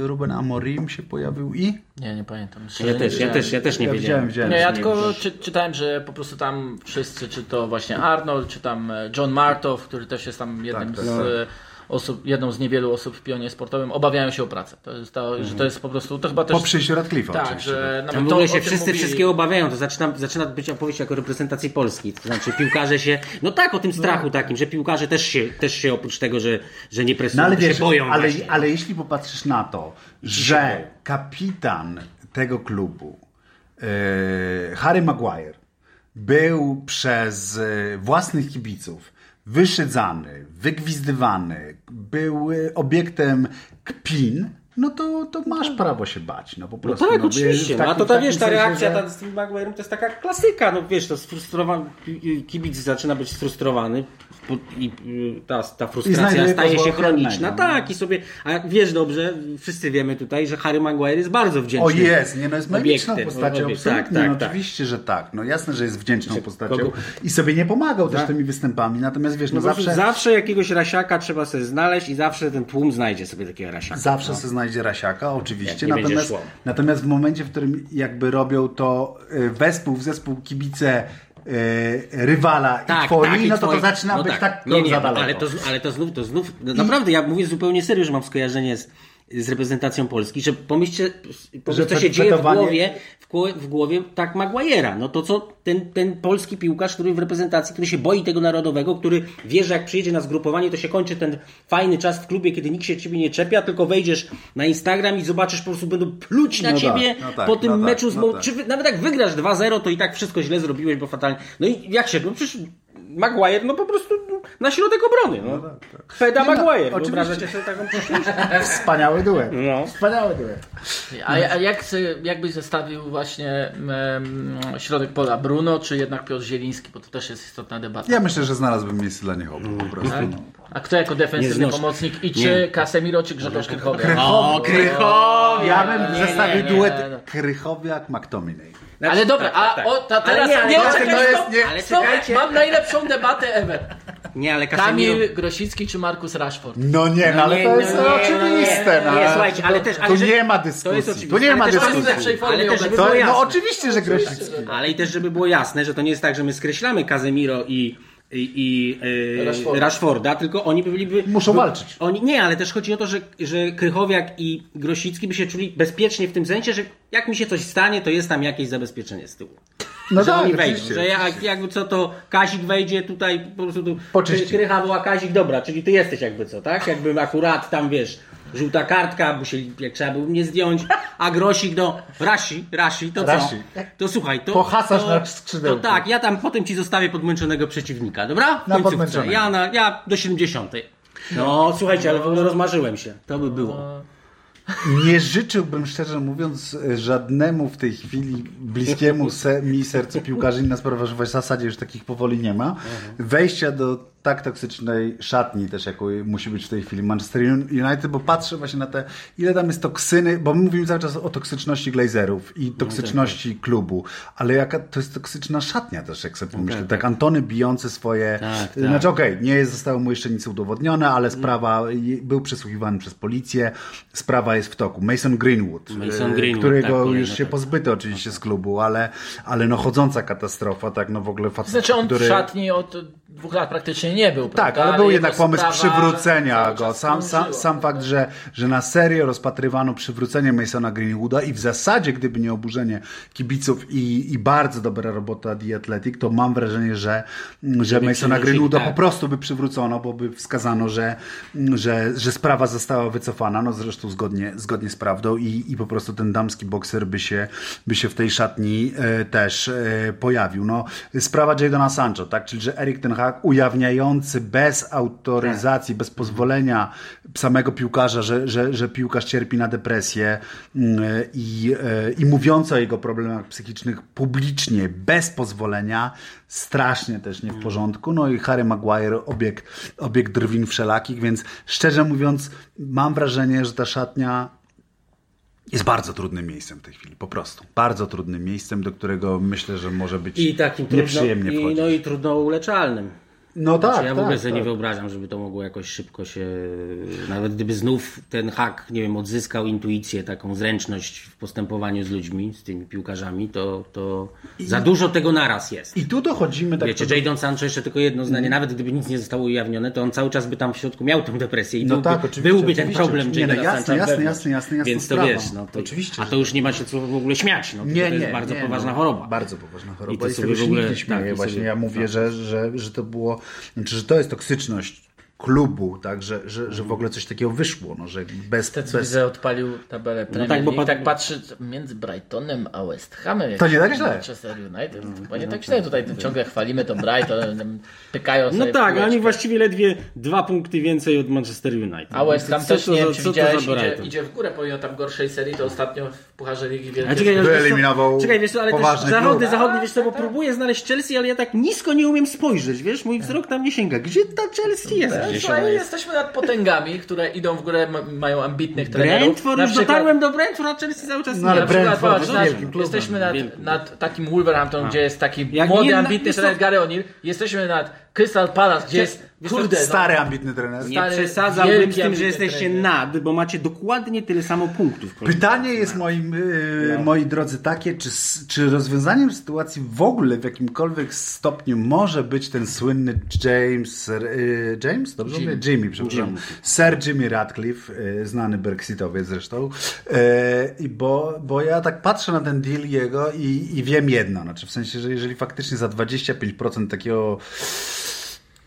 yy, Ruben Amorim się pojawił i? Nie, nie pamiętam. Ja nie też, ja wiedziałem. też, ja też nie Ja wiedziałem. widziałem, Nie, ja tylko czy, czytałem, że po prostu tam wszyscy, czy to właśnie Arnold, czy tam e, John Martow, który też jest tam jednym Tak, tak. Osób, jedną z niewielu osób w pionie sportowym, obawiają się o pracę. To jest to, że to jest po prostu, to chyba też... Po przyjściu Radcliffe'a Tak, oczywiście. że Tam nawet w to, ogóle o się wszyscy mówili. wszystkiego obawiają, to zaczyna, zaczyna być opowieść jako reprezentacji Polski. To znaczy piłkarze się, no tak, o tym strachu takim, że piłkarze też się, też się oprócz tego, że, że nie presują, No ale wiesz, się boją ale, właśnie. ale jeśli popatrzysz na to, że kapitan tego klubu, e, Harry Maguire, był przez e, własnych kibiców wyszydzany, wygwizdywany, był e, obiektem kpin, no to, to masz prawo się bać. No po No prostu. tak, no, oczywiście. No, a to ta, wiesz, ta reakcja że- ta z tym Maguire'em to jest taka klasyka. No wiesz, to sfrustrowany kibic zaczyna być sfrustrowany i y, ta, ta I frustracja znajduje staje się chroniczna. no. Tak, i sobie, a wiesz dobrze, wszyscy wiemy tutaj, że Harry Maguire jest bardzo wdzięczny. O jest, nie no jest magiczną postacią, Obiekt, tak, tak, no, tak. oczywiście, że tak, no jasne, że jest wdzięczną postacią kogo- i sobie nie pomagał też Tak. tymi występami, natomiast wiesz, no, No zawsze... zawsze, jakiegoś rasiaka trzeba sobie znaleźć i zawsze ten tłum znajdzie sobie takiego rasiaka. zawsze se znajdzie rasiaka, oczywiście, natomiast, natomiast w momencie, w którym jakby robią to y, wespół w zespół kibice y, rywala i twoi, i no to twoi- to zaczyna no być tak. tak, nie, nie, daleko. ale to, ale to znów, to znów, no naprawdę, ja mówię zupełnie serio, że mam skojarzenie z, z reprezentacją Polski, że pomyślcie, pomyślcie co się dzieje w głowie, w, głowie- tak Maguire'a. No to co ten, ten polski piłkarz, który w reprezentacji, który się boi tego narodowego, który wie, że jak przyjedzie na zgrupowanie, to się kończy ten fajny czas w klubie, kiedy nikt się ciebie nie czepia, tylko wejdziesz na Instagram i zobaczysz, po prostu będą pluć na No ciebie tak, no tak, po tym no tak, meczu z no tak. czy wy, nawet jak wygrasz 2-0, to i tak wszystko źle zrobiłeś, bo fatalnie. No i jak się, no przecież Maguire, no po prostu na środek obrony. No. Peda Nie, no, Maguire, oczywiście. wyobrażacie sobie taką? Wspaniały duet. No. Wspaniały duet. A, a jak, jak byś zestawił właśnie em, środek pola Bruno, czy jednak Piotr Zieliński, bo to też jest istotna debata. Ja myślę, że znalazłbym miejsce dla nich obu po prostu. Mhm. No. A kto jako defensywny Nie pomocnik i czy Casemiro, czy Grzegorz Krychowiak? O, Krychowiak! Ja bym nie, zestawił nie, nie, duet nie, nie. Krychowiak-McTominay. Znaczy, Ale dobra, tak, tak, a tak. o, ta, Ale teraz nie, ale nie, to- czekaj, to jest- nie- ale stop, mam najlepszą debatę ever. Nie, ale Casemiro... Kamil Grosicki czy Markus Rashford? No nie, no, ale nie, to no jest nie, no oczywiste. nie, no. nie, słuchajcie, ale też- ale Tu nie ma dyskusji. Tu nie ma ale dyskusji. Ale też, żeby było no jasne. oczywiście, że Grosicki. Ale i też, żeby było jasne, że to nie jest tak, że my skreślamy Casemiro i, i, i e, Rashforda. Rashforda, tylko oni byliby... Muszą by- walczyć. Oni, nie, ale też chodzi o to, że, że Krychowiak i Grosicki by się czuli bezpiecznie w tym sensie, że jak mi się coś stanie, to jest tam jakieś zabezpieczenie z tyłu. No że tak, oni wejdą, oczywiście. że jak, jakby co to Kazik wejdzie tutaj, po prostu tu Poczyści. Krycha była Kazik, dobra, czyli ty jesteś jakby co, tak? Jakby akurat tam wiesz, żółta kartka, musieli, jak trzeba było mnie zdjąć, a Grosik, no, Rasi, Rasi, to Rasi. co? To słuchaj, to... Pohasasz to, na To skrzydełku. tak, ja tam potem ci zostawię podmęczonego przeciwnika, dobra? W Na podmęczonego. Ja, na, ja do 70. No, słuchajcie, ale w ogóle rozmarzyłem się. To by było. Nie życzyłbym, szczerze mówiąc, żadnemu w tej chwili bliskiemu se, mi sercu piłkarzy, inna sprawa, że w zasadzie już takich powoli nie ma, wejścia do tak toksycznej szatni też, jaką musi być w tej chwili Manchester United, bo patrzę właśnie na te, ile tam jest toksyny, bo my mówimy cały czas o toksyczności glazerów i toksyczności klubu, ale jaka to jest toksyczna szatnia też, jak sobie pomyślę. Tak, Antony bijący swoje... Tak, tak. Znaczy okej, nie jest, zostało mu jeszcze nic udowodnione, ale sprawa, był przesłuchiwany przez policję, sprawa jest w toku. Mason Greenwood, Mason e, Greenwood, którego tak, już się tak. pozbyto oczywiście z klubu, ale, ale no chodząca katastrofa, tak no w ogóle facet, Znaczy on który... w szatni od dwóch lat praktycznie nie był, Tak, prawda? ale był jego jednak pomysł sprawa przywrócenia go. Sam, sam, sam fakt, że, że na serio rozpatrywano przywrócenie Masona Greenwooda i w zasadzie, gdyby nie oburzenie kibiców i, i bardzo dobra robota The Athletic, to mam wrażenie, że, że Masona Greenwooda tak. po prostu by przywrócono, bo by wskazano, że, że, że sprawa została wycofana, no zresztą zgodnie, zgodnie z prawdą i, i po prostu ten damski bokser by się, by się w tej szatni e, też e, pojawił. No, sprawa Jadona Sancho, tak, czyli że Erik ten Hag bez autoryzacji, bez pozwolenia samego piłkarza, że, że, że piłkarz cierpi na depresję mm, i, e, i mówiący o jego problemach psychicznych publicznie, bez pozwolenia, strasznie też nie w porządku. No i Harry Maguire obieg, obieg drwin wszelakich, więc szczerze mówiąc mam wrażenie, że ta szatnia jest bardzo trudnym miejscem w tej chwili, po prostu. Bardzo trudnym miejscem, do którego myślę, że może być I takim trudno, nieprzyjemnie i, wchodzić. no i trudno uleczalnym. No tak, Znaczy, ja w ogóle tak, sobie tak. nie wyobrażam, żeby to mogło jakoś szybko się. Nawet gdyby znów ten hak, nie wiem, odzyskał intuicję, taką zręczność w postępowaniu z ludźmi, z tymi piłkarzami, to, to za dużo tego naraz jest. I tu dochodzimy tak Wiecie, do- Jadon Sancho jeszcze tylko jedno zdanie, nawet gdyby nic nie zostało ujawnione, to on cały czas by tam w środku miał tę depresję i No byłby, tak, oczywiście, byłby ten oczywiście. problem Nie, no jasne, jasne, jasne, jasne, jasna Więc to sprawa. wiesz, no to, Oczywiście, A to już nie ma się co w ogóle śmiać, no, Nie, to nie, jest bardzo nie, poważna no, choroba. Bardzo poważna choroba. I to I, sobie w ogóle- tak, i Właśnie ja mówię, że, że, że to było, znaczy, to jest toksyczność klubu, tak, że, że, że w ogóle coś takiego wyszło, no, że bez, co bez widzę, odpalił tabelę Premier tak, bo League, pat- tak patrzy między Brightonem a West Hamem. To nie tak źle. Manchester United. To nie tak źle. Tutaj ciągle chwalimy to Brighton, pykają No sobie tak, piłeczkę. a oni właściwie ledwie dwa punkty więcej od Manchester United. A West Ham też to nie wiem, czy widziałeś, idzie, idzie w górę, pomimo tam gorszej serii, to ostatnio w Pucharze Ligi Wielkiej. czekaj, Wyeliminował Czekaj, wiesz ale też zachodny, klub. zachodny, wiesz co, bo próbuję znaleźć Chelsea, ale ja tak nisko nie umiem spojrzeć, wiesz, mój wzrok tam nie sięga. Gdzie ta Chelsea jest? Słuchaj, jest? jesteśmy nad potęgami, które idą w górę, ma- mają ambitnych trenerów. Brentford, Na już przykład- dotarłem do Brentford, a Chelsea cały czas No nie. ale Na przykład, patrz, jesteśmy nad, nad takim Wolverhampton, gdzie jest taki Jak młody, ambitny trener Gary O'Neill. Jesteśmy nad Crystal Palace, gdzie jest, kurde, no, Stary, ambitny trener. Nie Stary, przesadzałbym z tym, że jesteście trener. nad, bo macie dokładnie tyle samo punktów. Pytanie jest, moim, yy, moi drodzy, takie, czy, czy rozwiązaniem sytuacji w ogóle w jakimkolwiek stopniu może być ten słynny James, yy, James? Dobrze Jimmy. mówię? Jimmy, przepraszam. Jimmy. Sir Jimmy Radcliffe, yy, znany brexitowiec zresztą. Yy, i bo, bo ja tak patrzę na ten deal jego i, i wiem jedno, znaczy w sensie, że jeżeli faktycznie za 25% takiego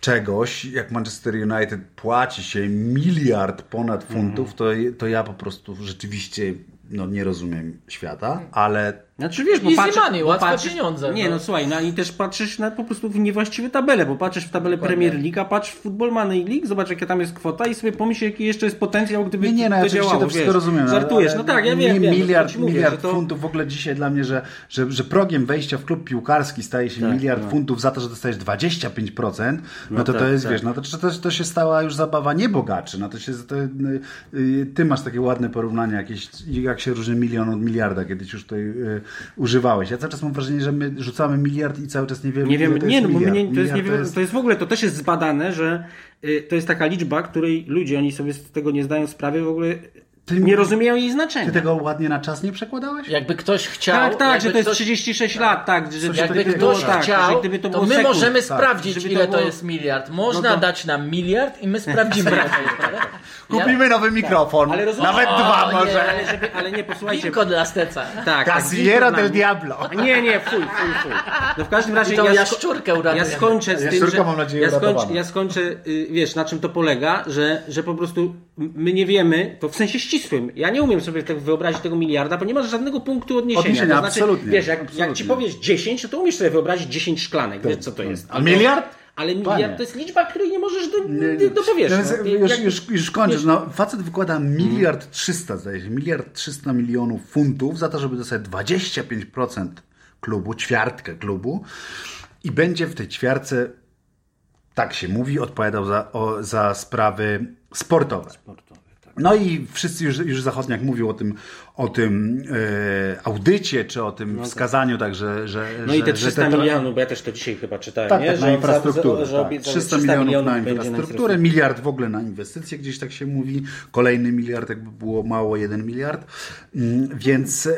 czegoś, jak Manchester United płaci się miliard ponad funtów, to, to ja po prostu rzeczywiście no, nie rozumiem świata, ale Znaczy wiesz, bo Easy patrz, money, bo łatwe patrzysz, pieniądze, Nie, no. no słuchaj, no i też patrzysz na po prostu w niewłaściwe tabele, bo patrzysz w tabelę Premier League, a patrz w Football Money League, zobacz jaka tam jest kwota i sobie pomyśl jaki jeszcze jest potencjał, gdyby Nie, nie, no to ja oczywiście działało, to wszystko wiesz. rozumiem. Żartujesz, ale no tak, ja wiem, wiem, Miliard, to ci mówię, miliard to... funtów w ogóle dzisiaj dla mnie, że, że, że progiem wejścia w klub piłkarski staje się Tak, miliard no. funtów za to, że dostajesz 25%, no, No to to tak, jest, tak. wiesz, no to, to, to, to się stała już zabawa niebogaczy. No to się, to, y, ty masz takie ładne porównania jakieś, jak się różni milion od miliarda, kiedyś już tutaj y, używałeś. Ja cały czas mam wrażenie, że my rzucamy miliard i cały czas nie wiemy, Nie ile wiem, to nie, jest no bo miliard. mnie, to, jest, nie, Miliard wiem, to jest w ogóle, to też jest zbadane, że y, to jest taka liczba, której ludzie, oni sobie z tego nie zdają sprawy, w ogóle Ty- nie rozumieją jej znaczenia. Ty tego ładnie na czas nie przekładałeś? Jakby ktoś chciał... tak, tak, że to jest ktoś, 36 lat, tak, że, Jakby ktoś tak, chciał, że gdyby to, to, było my sekund, możemy tak, sprawdzić, ile to, było- jest miliard. Można No to- dać nam miliard i my sprawdzimy, ile to jest. prawda? Kupimy nowy mikrofon, Ale rozumiesz- nawet O, dwa nie, może. Ale, żeby, ale nie, posłuchajcie. Winko dla Steca. Tak, Casiero tak, del Diablo. Nie, nie, fuj, fuj, fuj. No w każdym razie I tą ja, jaszczurkę ja uratujemy. skończę z tym, że, mam nadzieję, ja, skończę, ja skończę, y, wiesz, na czym to polega, że, że po prostu my nie wiemy, to w sensie ścisłym, ja nie umiem sobie tak wyobrazić tego miliarda, bo nie masz żadnego punktu odniesienia. Odniesienia, to znaczy, absolutnie, Wiesz, jak, jak absolutnie. ci powiesz 10, to umiesz sobie wyobrazić 10 szklanek, wiesz co to jest. A miliard? Ale miliard to jest liczba, której nie możesz do, Nie, do, no, no. już, jak- już, już kończysz. No, facet wykłada miliard trzysta, zdaje się, miliard trzysta milionów funtów za to, żeby dostać 25% klubu, ćwiartkę klubu i będzie w tej ćwiartce, tak się mówi, odpowiadał za, o, za sprawy sportowe. No i wszyscy już, już zachodniak mówią o tym, o tym e, audycie, czy o tym wskazaniu, także, że... No że, i te 300 że milionów, bo ja też to dzisiaj chyba czytałem, Tak, nie? tak, że na infrastrukturę. za- tak. obiecał 300 300 milionów na infrastrukturę, miliard w ogóle na inwestycje, gdzieś tak się mówi. Kolejny miliard, jakby było mało, jeden miliard. Mm, Więc e,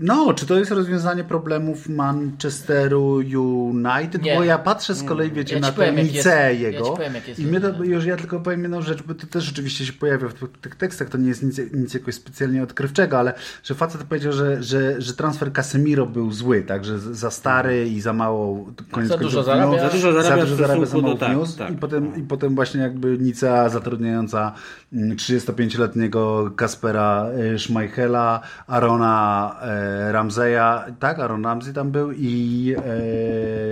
no, czy to jest rozwiązanie problemów Manchesteru United? Nie. Bo ja patrzę z kolei, wiecie, Ja na tę Nicę ja jego ci powiem, i mnie to, już ja tylko powiem jedną rzecz, bo to też rzeczywiście się pojawia w tych- tekstach, to nie jest nic, nic jakoś specjalnie odkrywczego, ale że facet powiedział, że, że, że transfer Casemiro był zły, tak, że za stary i za mało koniec Za dużo końców zarabia. Za dużo zarabia za dużo zarabia, za mało tak, tak. i potem, i potem właśnie jakby Nica zatrudniająca 35-letniego Kaspera e, Schmeichela, Arona e, Ramseya, tak, Aaron Ramsey tam był i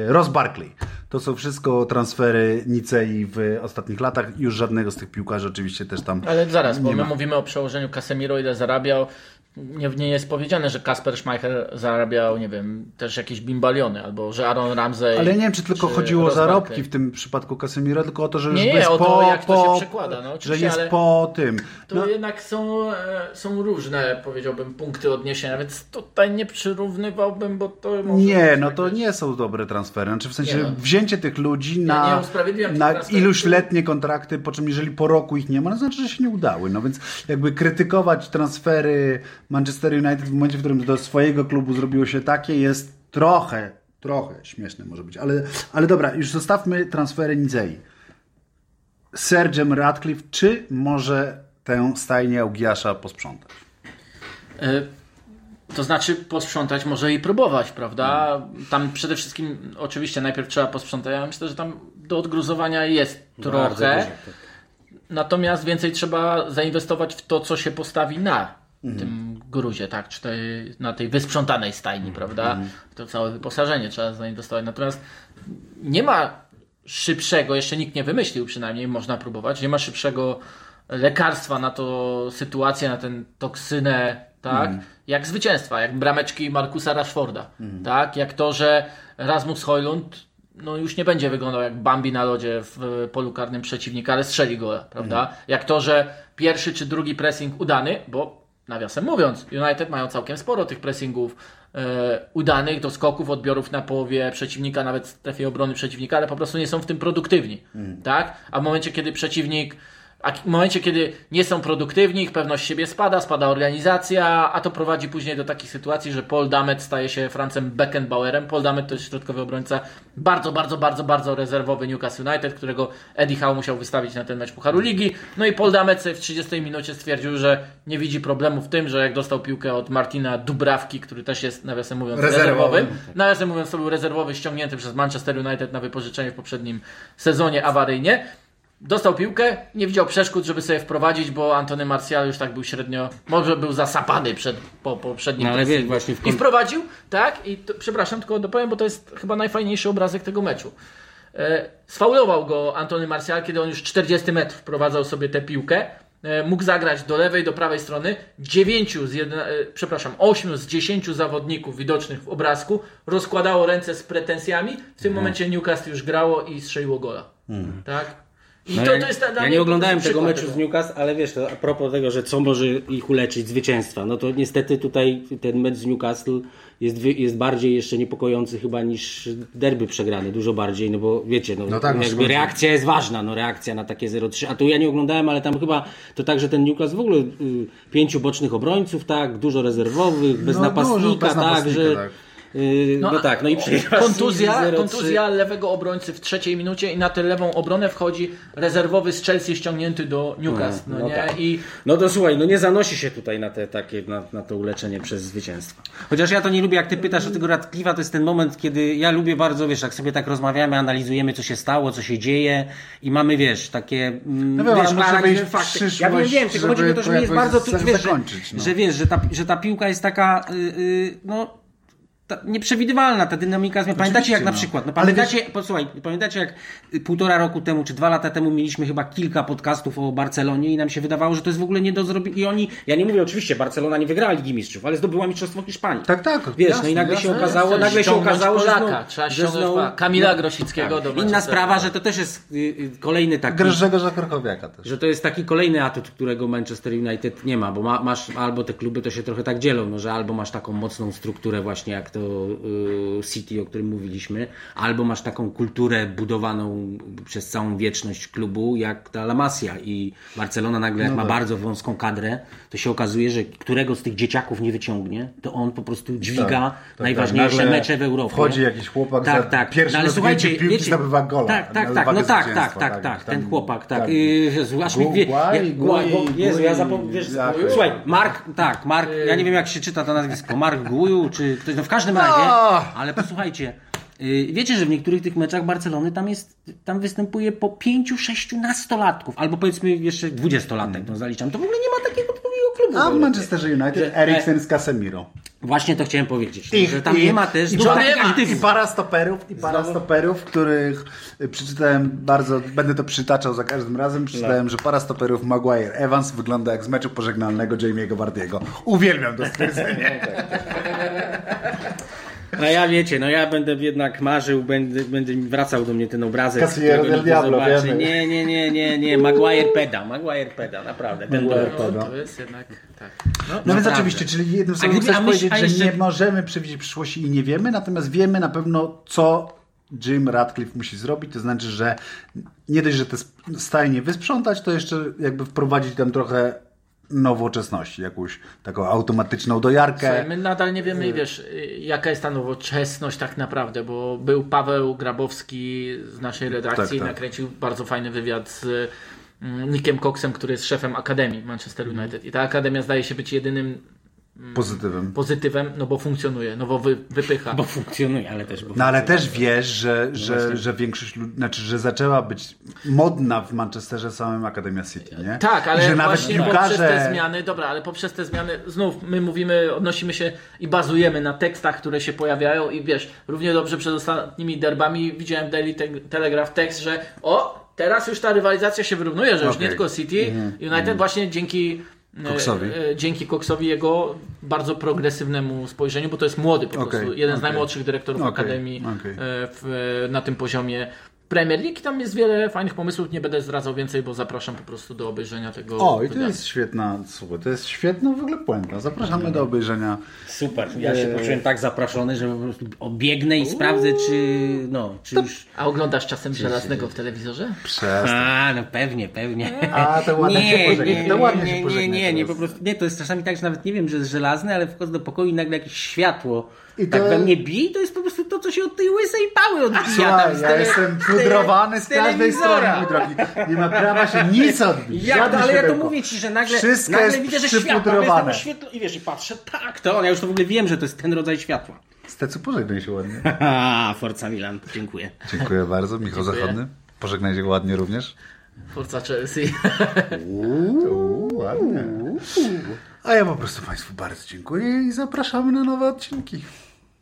e, Ross Barkley. To są wszystko transfery Nicei w ostatnich latach. Już żadnego z tych piłkarzy oczywiście też tam Ale zaraz, bo nie my ma. mówimy o przełożeniu Casemiro, ile zarabiał. Nie, nie jest powiedziane, że Kasper Schmeichel zarabiał, nie wiem, też jakieś bimbaliony, albo że Aaron Ramsey. Ale nie wiem, czy tylko czy chodziło o zarobki w tym przypadku Casemiro, tylko o to, że już Nie, nie, jest o to, po, jak to po, się przekłada, no, że jest ale- po tym. To No, jednak są, e, są różne, powiedziałbym, punkty odniesienia, więc tutaj nie przyrównywałbym, bo to nie, no to nie są dobre transfery. Znaczy w sensie Nie no. wzięcie tych ludzi Ja na, nie tych na iluś letnie kontrakty, po czym jeżeli po roku ich nie ma, no znaczy, że się nie udały. No więc jakby krytykować transfery Manchester United w momencie, w którym do swojego klubu zrobiło się takie, jest trochę, trochę śmieszne może być. Ale, ale dobra, już zostawmy transfery Nizei. Sir Jim Radcliffe, czy może tę stajnię Augiasza posprzątać? E, To znaczy posprzątać może i próbować, prawda? Tam przede wszystkim oczywiście najpierw trzeba posprzątać. Ja myślę, że tam do odgruzowania jest Bardzo trochę. dużo, tak. Natomiast więcej trzeba zainwestować w to, co się postawi na tym gruzie, tak? Czy tej, na tej wysprzątanej stajni, prawda? To całe wyposażenie trzeba zainwestować. Natomiast nie ma szybszego, jeszcze nikt nie wymyślił przynajmniej, można próbować, nie ma szybszego lekarstwa na to sytuację, na tę toksynę, tak? Jak zwycięstwa, jak brameczki Markusa Rashforda, tak? Jak to, że Rasmus Hojlund no już nie będzie wyglądał jak Bambi na lodzie w polu karnym przeciwnika, ale strzeli gola, prawda? Jak to, że pierwszy czy drugi pressing udany, bo nawiasem mówiąc, United mają całkiem sporo tych pressingów e, udanych, do skoków, odbiorów na połowie przeciwnika, nawet w strefie obrony przeciwnika, ale po prostu nie są w tym produktywni, tak? A w momencie, kiedy przeciwnik a w momencie, kiedy nie są produktywni, ich pewność siebie spada, spada organizacja, a to prowadzi później do takich sytuacji, że Paul Damet staje się Francem Beckenbauerem. Paul Damet to jest środkowy obrońca, bardzo, bardzo, bardzo, bardzo rezerwowy Newcastle United, którego Eddie Howe musiał wystawić na ten mecz Pucharu Ligi. No i Paul Damet w 30 minucie stwierdził, że nie widzi problemu w tym, że jak dostał piłkę od Martina Dubrawki, który też jest, nawiasem mówiąc, Rezerwowym. rezerwowym, nawiasem mówiąc, to był rezerwowy ściągnięty przez Manchester United na wypożyczenie w poprzednim sezonie awaryjnie. Dostał piłkę, nie widział przeszkód, żeby sobie wprowadzić, bo Antony Martial już tak był średnio, może był zasapany przed, po poprzednim No ale wiesz, właśnie w I kon- wprowadził, tak, i to, przepraszam, tylko dopowiem, bo to jest chyba najfajniejszy obrazek tego meczu. E, sfaulował go Antony Martial, kiedy on już 40 metrów wprowadzał sobie tę piłkę. E, mógł zagrać do lewej, do prawej strony. Dziewięciu z jedna, e, przepraszam, ośmiu z dziesięciu zawodników widocznych w obrazku rozkładało ręce z pretensjami. W tym momencie Newcastle już grało i strzeliło gola. Tak? No to, ja, to jest dla ja nie oglądałem tego meczu z Newcastle, ale wiesz, to a propos tego, że co może ich uleczyć zwycięstwa, no to niestety tutaj ten mecz z Newcastle jest, jest bardziej jeszcze niepokojący chyba niż derby przegrany, dużo bardziej, no bo wiecie, no, No tak, no jakby reakcja jest ważna, no reakcja na takie 0-3, a tu ja nie oglądałem, ale tam chyba to tak, że ten Newcastle w ogóle y, pięciu bocznych obrońców, tak, dużo rezerwowych, bez No, napastnika, dużo bez tak, napastnika, że... tak. Y, no, tak, no i Kontuzja, 0-3. kontuzja lewego obrońcy w trzeciej minucie i na tę lewą obronę wchodzi rezerwowy z Chelsea ściągnięty do Newcastle. No, no nie? tak. I No to słuchaj, no nie zanosi się tutaj na te takie, na, na to uleczenie przez zwycięstwo. Chociaż ja to nie lubię, jak ty pytasz o tego Radcliffe'a, to jest ten moment, kiedy ja lubię bardzo, wiesz, jak sobie tak rozmawiamy, analizujemy, co się stało, co się dzieje i mamy, wiesz, takie, mm, No wiesz, ale może analizujemy wyjść w fakty. Ja wiem, wiem, tylko chodzi mi o to, że mi jest bardzo, tu, wiesz, że, zakończyć, no. że wiesz, że ta, że ta piłka jest taka, y, y, no, ta, nieprzewidywalna ta dynamika zmian. Pamiętacie jak na no. przykład, no pamiętacie, posłuchaj, pamiętacie jak y, półtora roku temu, czy dwa lata temu mieliśmy chyba kilka podcastów o Barcelonie i nam się wydawało, że to jest w ogóle nie do zrobienia. I oni, ja nie mówię oczywiście, Barcelona nie wygrała Ligi Mistrzów, ale zdobyła Mistrzostwo Hiszpanii. Tak, tak. Wiesz, jasne, no i nagle się jasne. okazało, Trzeba nagle się okazało, że znowu, trzeba że znowu. Kamila Grosickiego do Inna sprawa, że to też jest y, y, kolejny taki Grzegorza Krakowiaka też. że to jest taki kolejny atut, którego Manchester United nie ma, bo ma, masz albo te kluby to się trochę tak dzielą, no, że albo masz taką mocną strukturę właśnie jak to y, City, o którym mówiliśmy, albo masz taką kulturę budowaną przez całą wieczność klubu jak ta La Masia i Barcelona nagle jak ma bardzo wąską kadrę, to się okazuje, że którego z tych dzieciaków nie wyciągnie, to on po prostu dźwiga tak, najważniejsze nagle mecze w Europie. wchodzi jakiś chłopak tak, tak. pierwszym no, ale słuchajcie, piłki wiecie, zdobywa gola Tak, tak, tak, no tak, tak, tak, tak, tak, ten chłopak, tak. tak. Y, Jezu, aż mi wie, Guaj, ja- Jezu, zapomniałem, słuchaj, Mark, tak, Mark, ja nie wiem jak się czyta to nazwisko, Mark Guju, czy ktoś, no w każdym razie, No. ale posłuchajcie, y, wiecie, że w niektórych tych meczach Barcelony tam jest, tam występuje po pięciu, sześciu nastolatków, albo powiedzmy jeszcze dwudziestolatek, no zaliczam, to w ogóle nie ma takiego A w. Manchesterze United Że- Eriksen z Casemiro. Właśnie to chciałem powiedzieć, I- że tam i- nie ma też i, dużo para, takich i, i aktywów. para stoperów, i para stoperów, których y, przeczytałem bardzo, będę to przytaczał za każdym razem, przeczytałem, że para stoperów Maguire Evans wygląda jak z meczu pożegnalnego Jamie'ego Vardiego. Uwielbiam to stwierdzenie. A ja wiecie, no ja będę jednak marzył, będę, mi wracał do mnie ten obrazek. Którego del Diablo, wiemy. Nie, nie, nie, nie, nie, Maguire peda, Maguire peda, naprawdę. Ten Maguire to, peda. No, to jest jednak tak. No więc Naprawdę. oczywiście, czyli jednym słowem chcesz powiedzieć, że jeszcze- nie możemy przewidzieć przyszłości i nie wiemy, natomiast wiemy na pewno, co Jim Radcliffe musi zrobić, to znaczy, że nie dość, że te stajnie wysprzątać, to jeszcze jakby wprowadzić tam trochę nowoczesności, jakąś taką automatyczną dojarkę. Słuchaj, my nadal nie wiemy, wiesz, jaka jest ta nowoczesność tak naprawdę, bo był Paweł Grabowski z naszej redakcji Tak, i tak. nakręcił bardzo fajny wywiad z mm, Nickiem Coxem, który jest szefem Akademii Manchester United. I ta Akademia zdaje się być jedynym Pozytywem. pozytywem, no bo funkcjonuje, no bo wy, wypycha. bo funkcjonuje, ale też bo No ale też wiesz, że, że, że większość ludzi, znaczy, że zaczęła być modna w Manchesterze samym Akademia City, nie? Tak, I ale że nawet właśnie poprzez piłkarze... te zmiany, dobra, ale poprzez te zmiany znów my mówimy, odnosimy się i bazujemy na tekstach, które się pojawiają i wiesz, równie dobrze przed ostatnimi derbami widziałem w Daily Te- Telegraph tekst, że o, teraz już ta rywalizacja się wyrównuje, że już Okej. nie tylko City, United właśnie dzięki e, Coxowi. e, dzięki Coxowi jego bardzo progresywnemu spojrzeniu, bo to jest młody po Okej, prostu, jeden z okej. najmłodszych dyrektorów Okej, Akademii e, w, na tym poziomie Premier League. Tam jest wiele fajnych pomysłów, nie będę zdradzał więcej, bo zapraszam po prostu do obejrzenia tego. O, i to jest świetna, słuchaj, to jest świetna w ogóle puenta. Zapraszamy do obejrzenia. Super, ja się poczułem tak zaproszony, że po prostu obiegnę i sprawdzę, czy no, czy już... A oglądasz czasem żelaznego w telewizorze? Przez... A, no pewnie, pewnie. A, to ładnie się pożegna. nie, To ładnie nie, się nie, pożegna nie, nie, po prostu, nie, to jest czasami tak, że nawet nie wiem, że jest żelazny, ale wchodzę do pokoju i nagle jakieś światło I tak to- we mnie bije i to jest po prostu to, co się od tej łysej pały odbija Słuchaj, ja tele- jestem pudrowany z każdej telewizora. strony, mój drogi. Nie ma prawa się nic odbić. Ja, ale ja to mówię ci, że nagle, Wszystko nagle jest widzę, że światło oświetlo i wiesz, i patrzę, tak, to, ja już to w ogóle wiem, że to jest ten rodzaj światła. Stecu, pożegnaj się ładnie. Forza Milan, dziękuję. Dziękuję bardzo. Michał Dziękuję. Zachodny. Pożegnaj się ładnie również. Forza Chelsea. Uuu, ładnie. A ja po prostu Państwu bardzo dziękuję i zapraszamy na nowe odcinki.